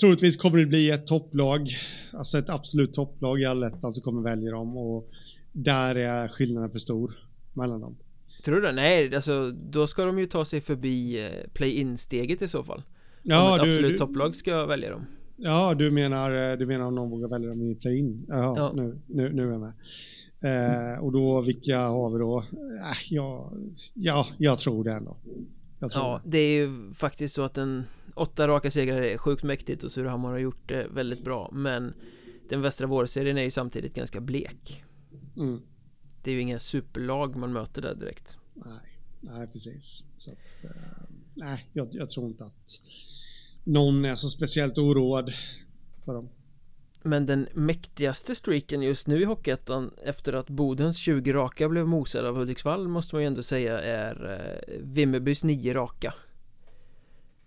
troligtvis kommer det bli ett topplag, alltså ett absolut topplag i allettan som kommer välja dem och där är skillnaden för stor mellan dem. Tror du det? Nej, alltså då ska de ju ta sig förbi eh, play-in-steget i så fall Ja, Om ett du, absolut du, topplag ska välja dem Ja, du menar, eh, du menar om någon vågar välja dem i play-in? Jaha, ja. nu, nu, nu är jag med eh, Och då, vilka har vi då? Eh, ja, ja, jag tror det ändå tror Ja, det. det är ju faktiskt så att en åtta raka segrar är sjukt mäktigt och Surahammar har gjort det väldigt bra Men den västra vårserien är ju samtidigt ganska blek mm det är ju inga superlag man möter där direkt. Nej, nej precis. Så att, uh, nej, jag, jag, tror inte att någon är så speciellt oroad för dem. Men den mäktigaste streaken just nu i Hockeyettan efter att Bodens 20 raka blev mosad av Hudiksvall måste man ju ändå säga är uh, Vimmerbys 9 raka.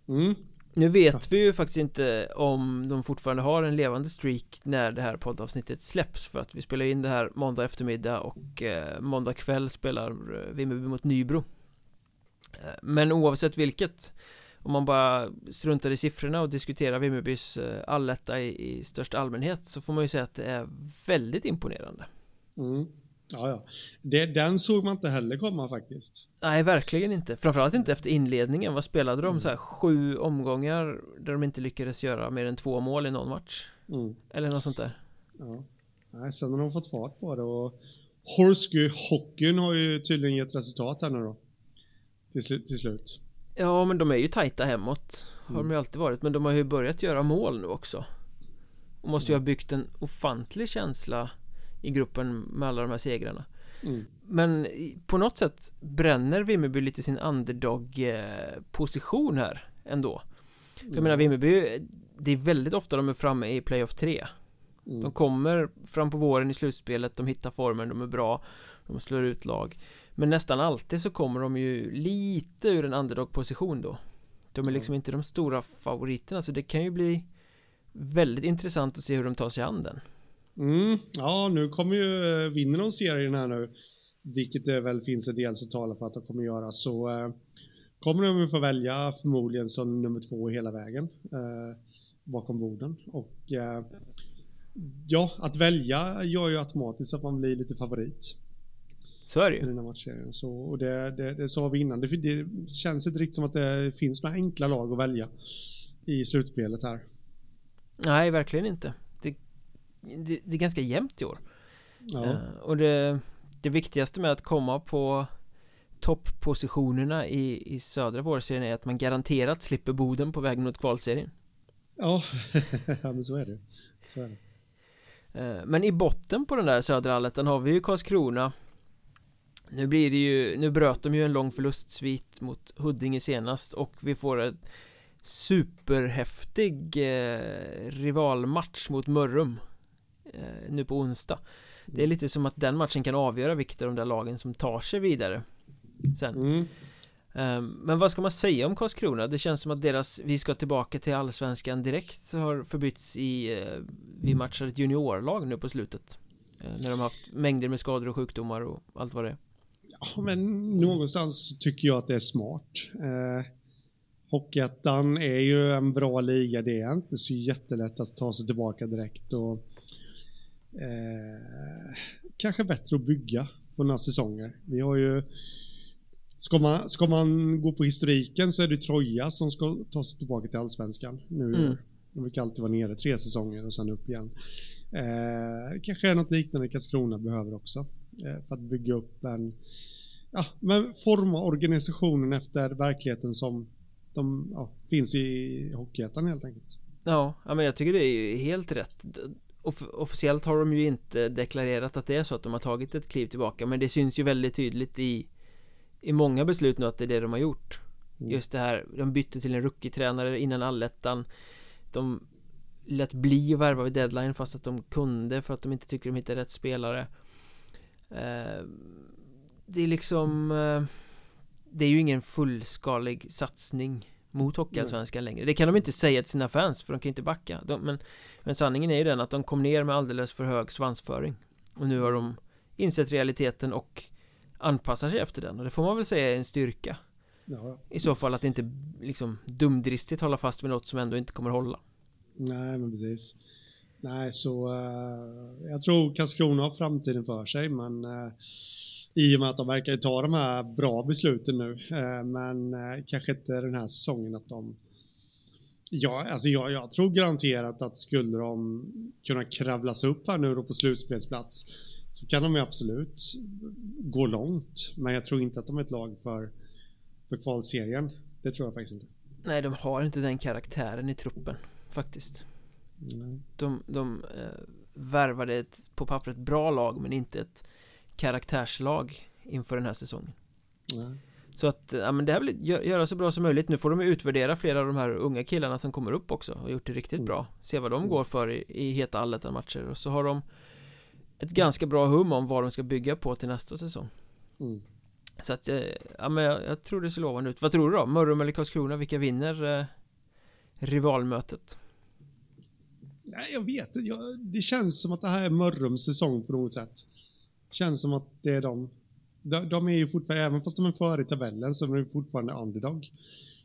Mm, nu vet vi ju faktiskt inte om de fortfarande har en levande streak när det här poddavsnittet släpps för att vi spelar in det här måndag eftermiddag och eh, måndag kväll spelar eh, Vimmerby mot Nybro eh, Men oavsett vilket Om man bara struntar i siffrorna och diskuterar Vimmerbys alletta i, i största allmänhet så får man ju säga att det är väldigt imponerande. Mm. Ja, ja. Det, den såg man inte heller komma faktiskt. Nej, verkligen inte. Framförallt inte efter inledningen. Vad spelade de? Mm. Så här, sju omgångar där de inte lyckades göra mer än två mål i någon match. Mm. Eller något sånt där. Ja. Nej, sen har de fått fart på det och Horsky-hockeyn har ju tydligen gett resultat här nu då. Till, sl till slut. Ja, men de är ju tajta hemåt. Har mm. de ju alltid varit. Men de har ju börjat göra mål nu också. Och måste ju ha byggt en ofantlig känsla i gruppen med alla de här segrarna. Mm. Men på något sätt bränner Vimmerby lite sin underdog-position här ändå. För mm. jag menar Vimmerby, det är väldigt ofta de är framme i playoff 3. Mm. De kommer fram på våren i slutspelet, de hittar formen, de är bra, de slår ut lag. Men nästan alltid så kommer de ju lite ur en underdog-position då. De är liksom inte de stora favoriterna, så det kan ju bli väldigt intressant att se hur de tar sig an den. Mm, ja, nu kommer ju, eh, vinner de serien här nu, vilket det väl finns en del som talar för att de kommer göra, så eh, kommer de få välja förmodligen som nummer två hela vägen eh, bakom borden. Och eh, ja, att välja gör ju automatiskt att man blir lite favorit. Så är det ju. I den här matchserien. Så, och det, det, det sa vi innan, det, det känns inte riktigt som att det finns några enkla lag att välja i slutspelet här. Nej, verkligen inte det, det är ganska jämnt i år. Ja. uh, Och det, det viktigaste med att komma på topppositionerna i, i södra vårserien är att man garanterat slipper Boden på väg mot kvalserien. Ja, [LAUGHS] ja men så är det, så är det. Uh, men i botten på den där södra allettan har vi ju Karlskrona. Nu blir det ju, nu bröt de ju en lång förlustsvit mot Huddinge senast och vi får en superhäftig eh, rivalmatch mot Mörrum eh, nu på onsdag. Det är lite som att den matchen kan avgöra vilket av de där lagen som tar sig vidare Sen. Mm. um, Men vad ska man säga om Karlskrona? Det känns som att deras Vi ska tillbaka till Allsvenskan direkt har förbytts i uh, Vi matchar ett juniorlag nu på slutet. Uh, När de har haft mängder med skador och sjukdomar och allt vad det är. Ja men någonstans tycker jag att det är smart. Uh, Hockeyettan är ju en bra liga, det är inte så jättelätt att ta sig tillbaka direkt och eh, kanske bättre att bygga på några säsonger. Vi har ju Ska man, ska man gå på historiken så är det Troja som ska ta sig tillbaka till allsvenskan nu. Mm. De brukar alltid vara nere tre säsonger och sen upp igen. Eh, kanske är något liknande Karlskrona behöver också. Eh, för att bygga upp en, ja, men forma organisationen efter verkligheten som de ja, finns i Hockeyettan helt enkelt. Ja, men jag tycker det är helt rätt Off officiellt har de ju inte deklarerat att det är så att de har tagit ett kliv tillbaka Men det syns ju väldigt tydligt i I många beslut nu att det är det de har gjort. Mm. Just det här, de bytte till en rookie-tränare innan allettan. De lät bli att värva vid deadline fast att de kunde för att de inte tycker de hittade rätt spelare. Eh, Det är liksom eh, Det är ju ingen fullskalig satsning mot Hockeyallsvenskan längre. Det kan de inte säga till sina fans för de kan inte backa. De, men, men sanningen är ju den att de kom ner med alldeles för hög svansföring. Och nu har de insett realiteten och anpassar sig efter den. Och det får man väl säga är en styrka. Ja. I så fall att inte liksom dumdristigt hålla fast vid något som ändå inte kommer hålla. Nej men precis. Nej så uh, Jag tror Karlskrona har framtiden för sig men uh, i och med att de verkar ta de här bra besluten nu. Eh, men eh, kanske inte den här säsongen att de... Ja, alltså jag, jag tror garanterat att skulle de kunna kravlas upp här nu då på slutspelsplats så kan de ju absolut gå långt. Men jag tror inte att de är ett lag för, för kvalserien. Det tror jag faktiskt inte. Nej, de har inte den karaktären i truppen faktiskt. Mm. De, de eh, värvade ett på pappret bra lag men inte ett karaktärslag inför den här säsongen Nej. Så att, ja men det här vill göra så bra som möjligt Nu får de utvärdera flera av de här unga killarna som kommer upp också och gjort det riktigt mm. bra Se vad de mm. går för i, i heta allettan matcher och så har de Ett ganska bra hum om vad de ska bygga på till nästa säsong mm. Så att, eh, ja men jag, jag, tror det ser lovande ut Vad tror du då? Mörrum eller Karlskrona? Vilka vinner eh, rivalmötet? Nej jag vet inte, det känns som att det här är Mörrums säsong på något sätt Känns som att det är de. De, de är ju fortfarande, även fast de är före i tabellen, så är de fortfarande underdog.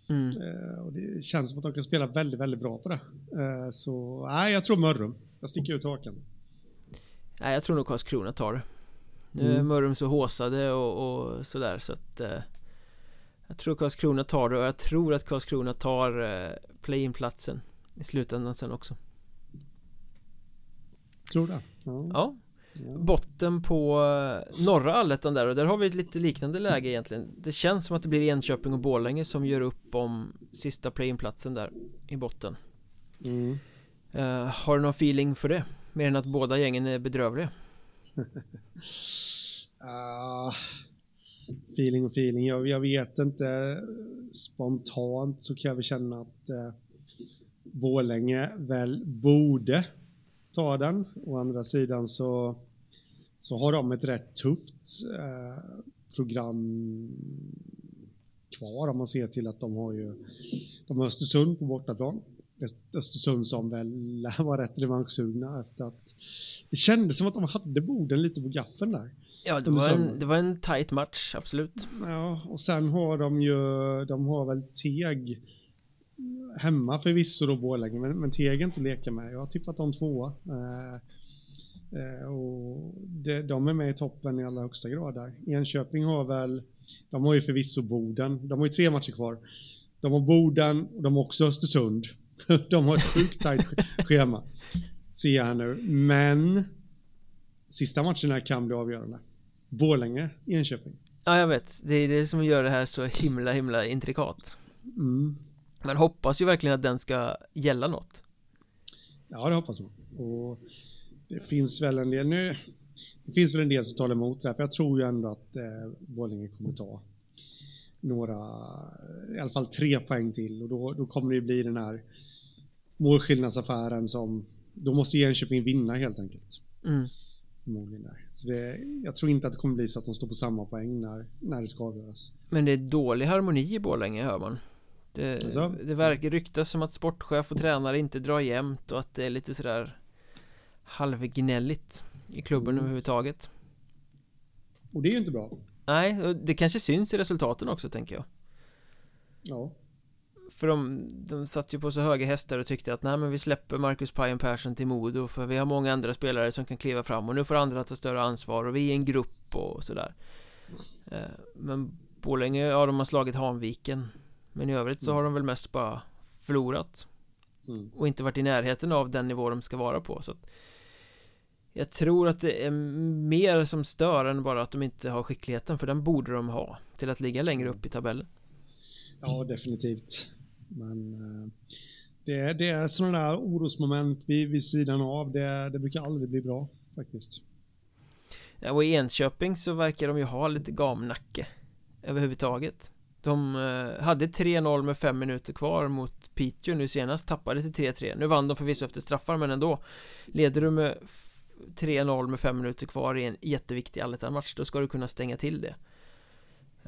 Mm. och det känns som att de kan spela väldigt, väldigt bra på det. så nej, jag tror Mörrum. Jag sticker ut hakan. Nej, jag tror nog Karlskrona tar det. Nu är mm. Mörrum så håsade och, och sådär så att eh, Jag tror Karlskrona tar det och jag tror att Karlskrona tar eh, play-in-platsen I slutändan sen också Tror det? Ja. ja. Botten på eh, norra allettan där och där har vi ett lite liknande läge egentligen Det känns som att det blir Enköping och Borlänge som gör upp om sista play-in-platsen där i botten mm. uh, Har du någon feeling för det? Mer än att båda gängen är bedrövliga uh, [LAUGHS] feeling och feeling, jag, jag, vet inte Spontant så kan jag väl känna att uh, Borlänge väl borde ta den. Å andra sidan så, så har de ett rätt tufft eh, program kvar om man ser till att de har ju de har Östersund på bortaplan. Östersund som väl var rätt revanschsugna efter att det kändes som att de hade borden lite på gaffeln där. Ja, det var, en, det var en tight match, absolut. Ja, och sen har de ju, de har väl Teg hemma förvisso då Borlänge, men, men Teg inte att leka med. Jag har tippat dem tvåa. Eh, och det, de är med i toppen i allra högsta grad där. Enköping har väl, de har ju förvisso Boden, de har ju tre matcher kvar. De har Boden och de har också Östersund. [LAUGHS] de har ett sjukt tajt schema. Ser jag här nu. Men sista matcherna kan bli avgörande. Borlänge, Enköping. Ja, jag vet. Det är det som gör det här så himla, himla intrikat. Mm. Man hoppas ju verkligen att den ska gälla något. Ja, det hoppas man. Och det finns väl en del nu. Det finns väl en del som talar emot det här, för jag tror ju ändå att eh, Borlänge kommer ta några, i alla fall tre poäng till och då, då kommer det ju bli den här målskillnadsaffären som, då måste Enköping vinna helt enkelt. Mm. Så det, jag tror inte att det kommer bli så att de står på samma poäng när, när det ska avgöras. Men det är dålig harmoni i Borlänge hör man. Det, alltså? det verkar ryktas som att sportchef och tränare inte drar jämnt och att det är lite sådär halvgnälligt i klubben mm. överhuvudtaget. Och det är ju inte bra. Nej, det kanske syns i resultaten också tänker jag. Ja. För de, de satt ju på så höga hästar och tyckte att nej men vi släpper Marcus Pajen Persson till Modo för vi har många andra spelare som kan kliva fram och nu får andra ta större ansvar och vi är en grupp och sådär. Eh, men Borlänge, ja de har slagit Hanviken men i övrigt så har de väl mest bara förlorat mm. Och inte varit i närheten av den nivå de ska vara på så att Jag tror att det är mer som stör än bara att de inte har skickligheten för den borde de ha Till att ligga längre upp i tabellen. Ja definitivt. Men eh, det, är, det är sådana där orosmoment vid, vid sidan av. Det, det brukar aldrig bli bra faktiskt. Ja och i Enköping så verkar de ju ha lite gamnacke Överhuvudtaget. De eh, hade 3-0 med 5 minuter kvar mot Piteå nu senast, tappade till 3-3 Nu vann de förvisso efter straffar men ändå. Leder du med 3-0 med 5 minuter kvar i en jätteviktig allettan-match Då ska du kunna stänga till det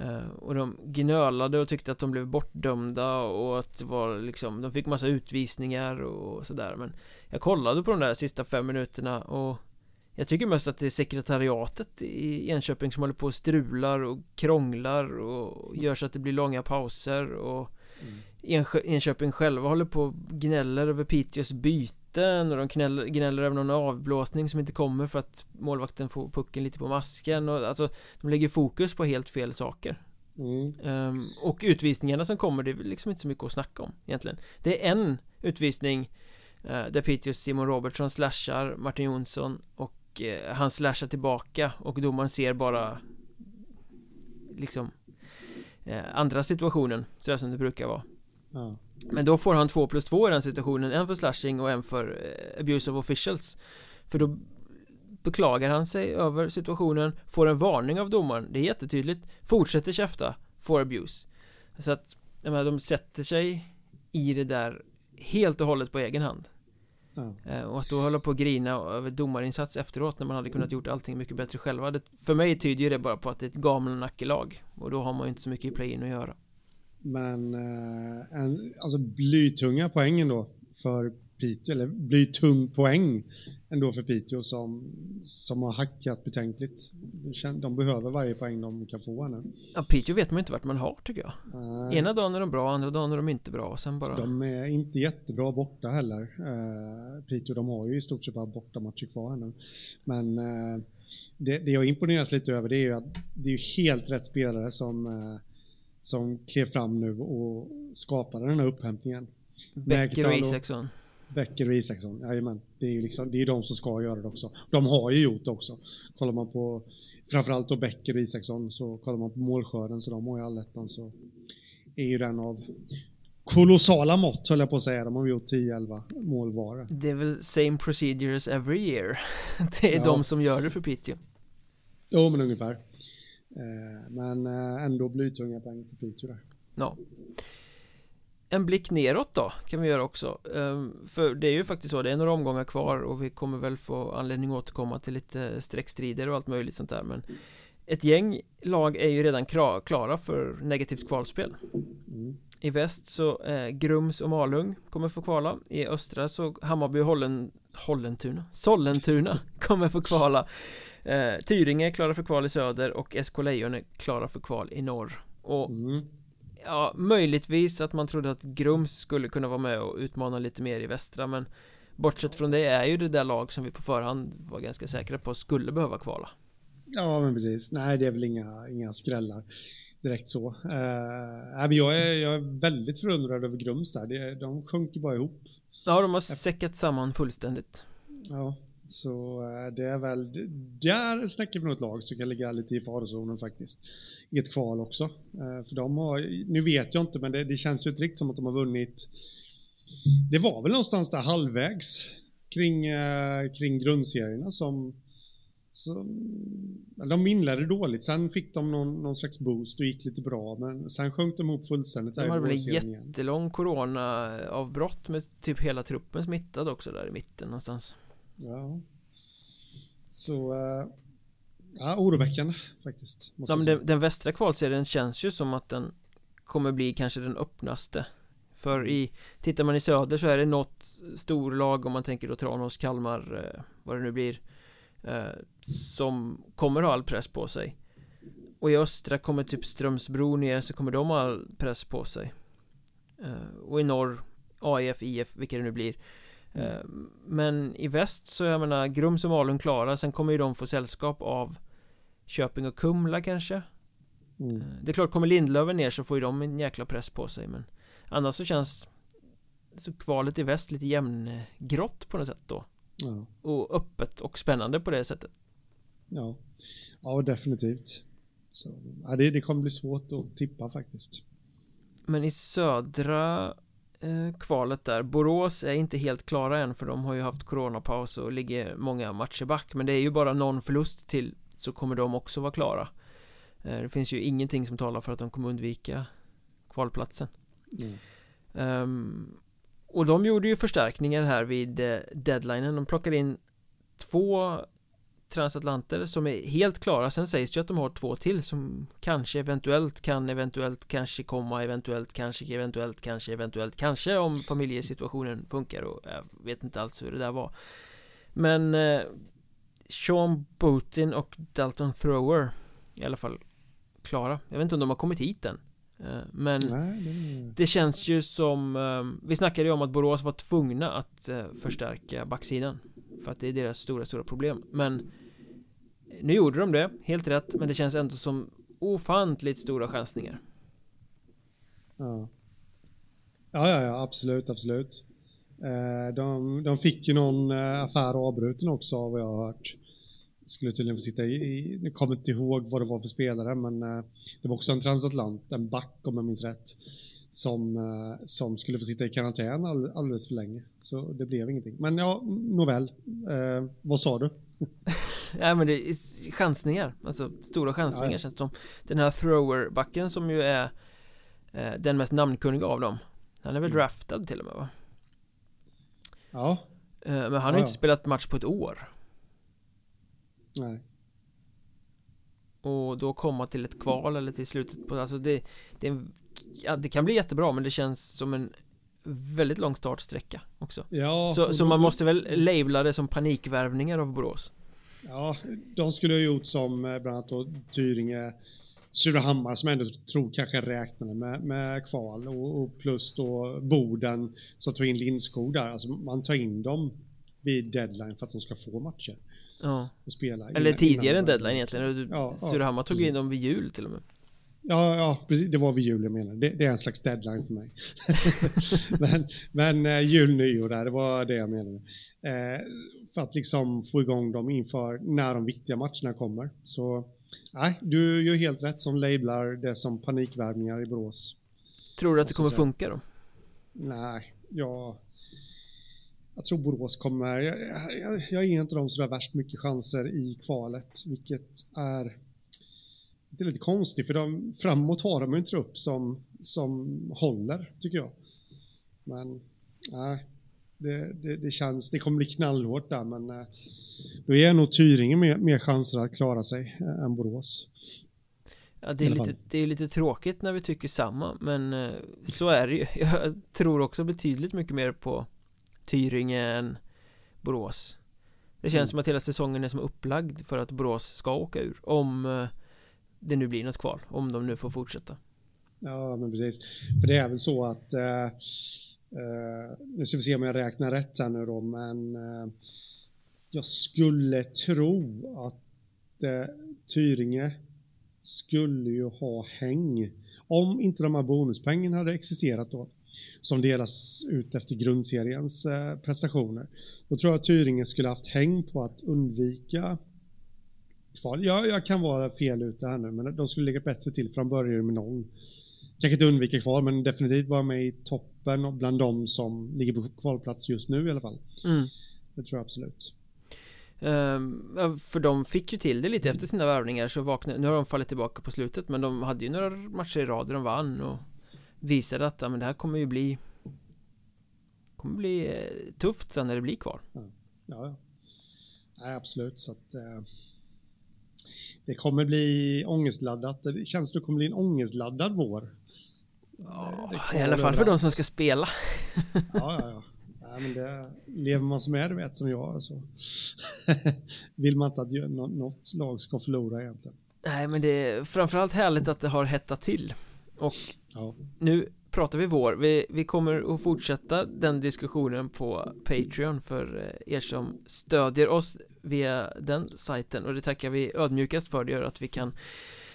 uh, Och de gnölade och tyckte att de blev bortdömda och att det var liksom De fick massa utvisningar och sådär men Jag kollade på de där sista 5 minuterna och jag tycker mest att det är sekretariatet i Enköping som håller på och strular och krånglar och gör så att det blir långa pauser och mm. Enköping själva håller på och gnäller över Piteås byten och de gnäller, gnäller över någon avblåsning som inte kommer för att målvakten får pucken lite på masken och alltså de lägger fokus på helt fel saker mm. um, och utvisningarna som kommer det är liksom inte så mycket att snacka om egentligen det är en utvisning uh, där Piteås Simon Robertsson slashar Martin Jonsson och eh, han slashar tillbaka och domaren ser bara liksom eh, andra situationen sådär som det brukar vara ja. Men då får han två plus två i den situationen. En för slashing och en för eh, abuse of officials. För då beklagar han sig över situationen Får en varning av domaren. Det är jättetydligt. Fortsätter käfta Får abuse. Så att jag menar, de sätter sig i det där helt och hållet på egen hand. Eh, och att då hålla på och grina över domarinsats efteråt när man hade kunnat gjort allting mycket bättre själva. Det, För mig tyder ju det bara på att det är ett gammelnackelag Och då har man ju inte så mycket i play-in att göra Men eh, en, alltså blytunga poängen då för Piteå, eller blytung poäng ändå för Piteå som, som har hackat betänkligt. De behöver varje poäng de kan få här nu. Ja, Piteå vet man inte vart man har tycker jag. Nej. Ena dagen är de bra, andra dagen är de inte bra och sen bara... De är inte jättebra borta heller. Uh, Piteå, de har ju i stort sett bara bortamatcher kvar här nu. Men uh, det, det jag imponeras lite över det är ju att det är helt rätt spelare som, uh, som klev fram nu och skapade den här upphämtningen. Becker och Isaksson. Becker och Isaksson, jajamän. Det är ju liksom, det är de som ska göra det också. De har ju gjort det också. Kollar man på framförallt då Becker och Isaksson så kollar man på målskörden så de har ju allettan så är ju den av kolossala mått höll jag på att säga. De har gjort 10-11 mål var. Det är väl same procedures every year. [LAUGHS] Det är ja. de som gör det för Piteå. Jo, men ungefär. Eh, men eh, ändå blytunga poäng för Piteå där. Ja. En blick neråt då kan vi göra också. Ehm, För det är ju faktiskt så, det är några omgångar kvar och vi kommer väl få anledning att återkomma till lite streckstrider och allt möjligt sånt där men Ett gäng lag är ju redan klara för negativt kvalspel. Mm. I väst så eh, Grums och Malung kommer få kvala. I östra så Hammarby och Hollen, Hollentuna Sollentuna [LAUGHS] kommer få kvala eh, Tyringe är klara för kval i söder och SK Lejon är klara för kval i norr. Och mm. Ja, möjligtvis att man trodde att Grums skulle kunna vara med och utmana lite mer i västra men Bortsett från det är ju det där lag som vi på förhand var ganska säkra på skulle behöva kvala. Ja men precis, nej det är väl inga, inga skrällar direkt så. Uh, jag, är, jag är väldigt förundrad över Grums där, de sjunker bara ihop. Ja de har säckat samman fullständigt. Ja så uh, det är väl, där snackar vi nog ett lag som kan ligga lite i farozonen faktiskt i ett kval också. Eh, för de har, nu vet jag inte, men det, det känns ju inte riktigt som att de har vunnit. Det var väl någonstans där halvvägs kring, eh, kring grundserierna som, som de inledde dåligt, sen fick de någon, någon slags boost och gick lite bra, men sen sjönk de ihop fullständigt. De hade väl en jättelång corona-avbrott med typ hela truppen smittad också där i mitten någonstans. Ja. Så, eh, Ja, oroväckande faktiskt. Ja, men den, den västra kvalserien känns ju som att den kommer bli kanske den öppnaste. För i, tittar man i söder så är det något storlag om man tänker då Tranås, Kalmar, eh, vad det nu blir. Eh, som kommer ha all press på sig. Och i östra kommer typ Strömsbro ner så kommer de ha all press på sig. Eh, och i norr, AIF, IF, vilka det nu blir. Eh, men i väst så jag menar Grums och Malung klara Sen kommer ju de få sällskap av Köping och Kumla kanske. Mm. Eh, det är klart, kommer Lindlöven ner så får ju de en jäkla press på sig men Annars så känns Så kvalet i väst lite jämngrått på något sätt då. Ja. Och öppet och spännande på det sättet. Ja. Ja definitivt. Så, ja, det, det kommer bli svårt att tippa faktiskt. Men i södra kvalet där. Borås är inte helt klara än för de har ju haft coronapaus och ligger många matcher back. Men det är ju bara någon förlust till så kommer de också vara klara. Eh, Det finns ju ingenting som talar för att de kommer undvika kvalplatsen. Mm. um, Och de gjorde ju förstärkningar här vid eh, deadlinen. De plockade in två transatlanter som är helt klara. Sen sägs det ju att de har två till som kanske eventuellt kan eventuellt kanske komma eventuellt kanske eventuellt kanske eventuellt kanske om familjesituationen funkar och jag vet inte alls hur det där var. Men eh, Sean Bootin och Dalton Thrower i alla fall klara. Jag vet inte om de har kommit hit än eh, Men det... känns ju som eh, Vi snackade ju om att Borås var tvungna att eh, förstärka backsidan för att det är deras stora, stora problem. Men Nu gjorde de det, helt rätt. Men det känns ändå som ofantligt stora chansningar. Ja. Ja, ja, ja, absolut, absolut. Eh, de, de fick ju någon eh, affär avbruten också av vad jag har hört. Skulle tydligen få sitta i, nu kommer inte ihåg vad det var för spelare, men eh, det var också en transatlant, en back om jag minns rätt, som, som skulle få sitta i karantän all, alldeles för länge. Så det blev ingenting. Men ja, nåväl. Eh, vad sa du? [LAUGHS] ja men det är chansningar, alltså stora chansningar ja, ja. som Den här thrower-backen som ju är eh, den mest namnkunniga av dem Han är väl mm. draftad till och med va? Ja. Eh, men han har ja, inte spelat match på ett år. Nej. Och då komma till ett kval eller till slutet på, alltså det, det, ja, det kan bli jättebra men det känns som en väldigt lång startsträcka också Ja, Så, så då- man måste väl labla det som panikvärvningar av Borås Ja, de skulle ha gjort som eh, bland annat då Tyringe, Surahammar som ändå tror kanske räknade med, med kval och, och plus då Boden som tog in Lindskog där. Alltså man tar in dem vid deadline för att de ska få matcher Ja. Eller tidigare än deadline egentligen Ja, ja, Surahammar tog in precis. dem vid jul till och med Ja, ja, precis. Det var vid jul jag menar. Det, det är en slags deadline för mig. [LAUGHS] men men eh, jul, nyår där, det var det jag menade. Eh, för att liksom få igång dem inför när de viktiga matcherna kommer. Så nej, du gör helt rätt som lablar det som panikvärvningar i Borås. Tror du att det kommer funka då? Nej, jag, jag tror Borås kommer... Jag, jag, jag ger inte dem sådär värst mycket chanser i kvalet, vilket är... Det är lite konstigt, för de, framåt har de en trupp som, som håller, tycker jag. Men, nej. Det, det, det känns... Det kommer bli knallhårt där, men eh, då jag nog Tyringe mer, mer chanser att klara sig eh, än Borås. Ja, det är, lite, det är lite tråkigt när vi tycker samma Men eh, så är det ju [LAUGHS] Jag tror också betydligt mycket mer på Tyringe än Borås Det känns Mm. som att hela säsongen är som upplagd för att Borås ska åka ur Om det nu blir något kval Om de nu får fortsätta Ja, men precis. För det är väl så att, eh, eh, nu ska vi se om jag räknar rätt här nu då, men eh, jag skulle tro att eh, Tyringe skulle ju ha häng. Om inte de här bonuspengen hade existerat då, som delas ut efter grundseriens eh, prestationer, då tror jag att Tyringe skulle haft häng på att undvika kval. Ja, jag kan vara fel ute här nu, men de skulle ligga bättre till börjar ju med noll. Kanske inte undvika kval, men definitivt vara med i toppen och bland de som ligger på kvalplats just nu i alla fall. mm. Det tror jag absolut. Ja, För de fick ju till det lite efter sina värvningar så vaknade, nu har de fallit tillbaka på slutet men de hade ju några matcher i rad där de vann och visade att men det här kommer ju bli kommer bli eh, tufft sen när det blir kvar Ja, ja. Nej, absolut. Så att, eh, det kommer bli ångestladdat. Det känns som det kommer bli en ångestladdad vår. Kval I alla fall för de som ska spela Ja, ja, ja. Nej, men det lever man som är, vet, som jag, så [LAUGHS] vill man inte att något lag ska förlora egentligen. Nej men det är framförallt härligt att det har hettat till Och Ja, nu pratar vi vår vi, vi kommer att fortsätta den diskussionen på Patreon för eh, er som stödjer oss via den sajten och det tackar vi ödmjukast för. Det gör att vi kan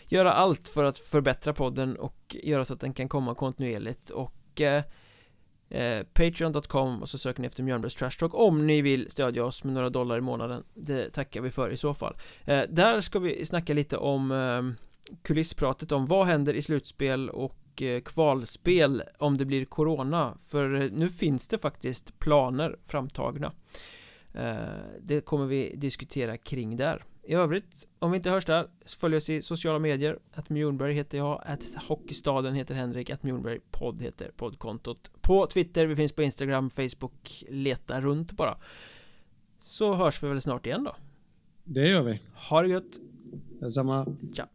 göra allt för att förbättra podden och göra så att den kan komma kontinuerligt. Och eh, eh, Patreon.com och så söker ni efter Mjölnbergs Trash Talk om ni vill stödja oss med några dollar i månaden. Det tackar vi för i så fall. Eh, Där ska vi snacka lite om eh, kulisspratet om vad händer i slutspel och eh, kvalspel om det blir corona. För eh, nu finns det faktiskt planer framtagna. Eh, det kommer vi diskutera kring där. I övrigt, om vi inte hörs där, följ oss i sociala medier. Att Mjornberg heter jag, att Hockeystaden heter Henrik, att Mjornberg podd heter poddkontot. På Twitter, vi finns på Instagram, Facebook, leta runt bara. Så hörs vi väl snart igen då. Det gör vi. Ha det gött, Detsamma. ciao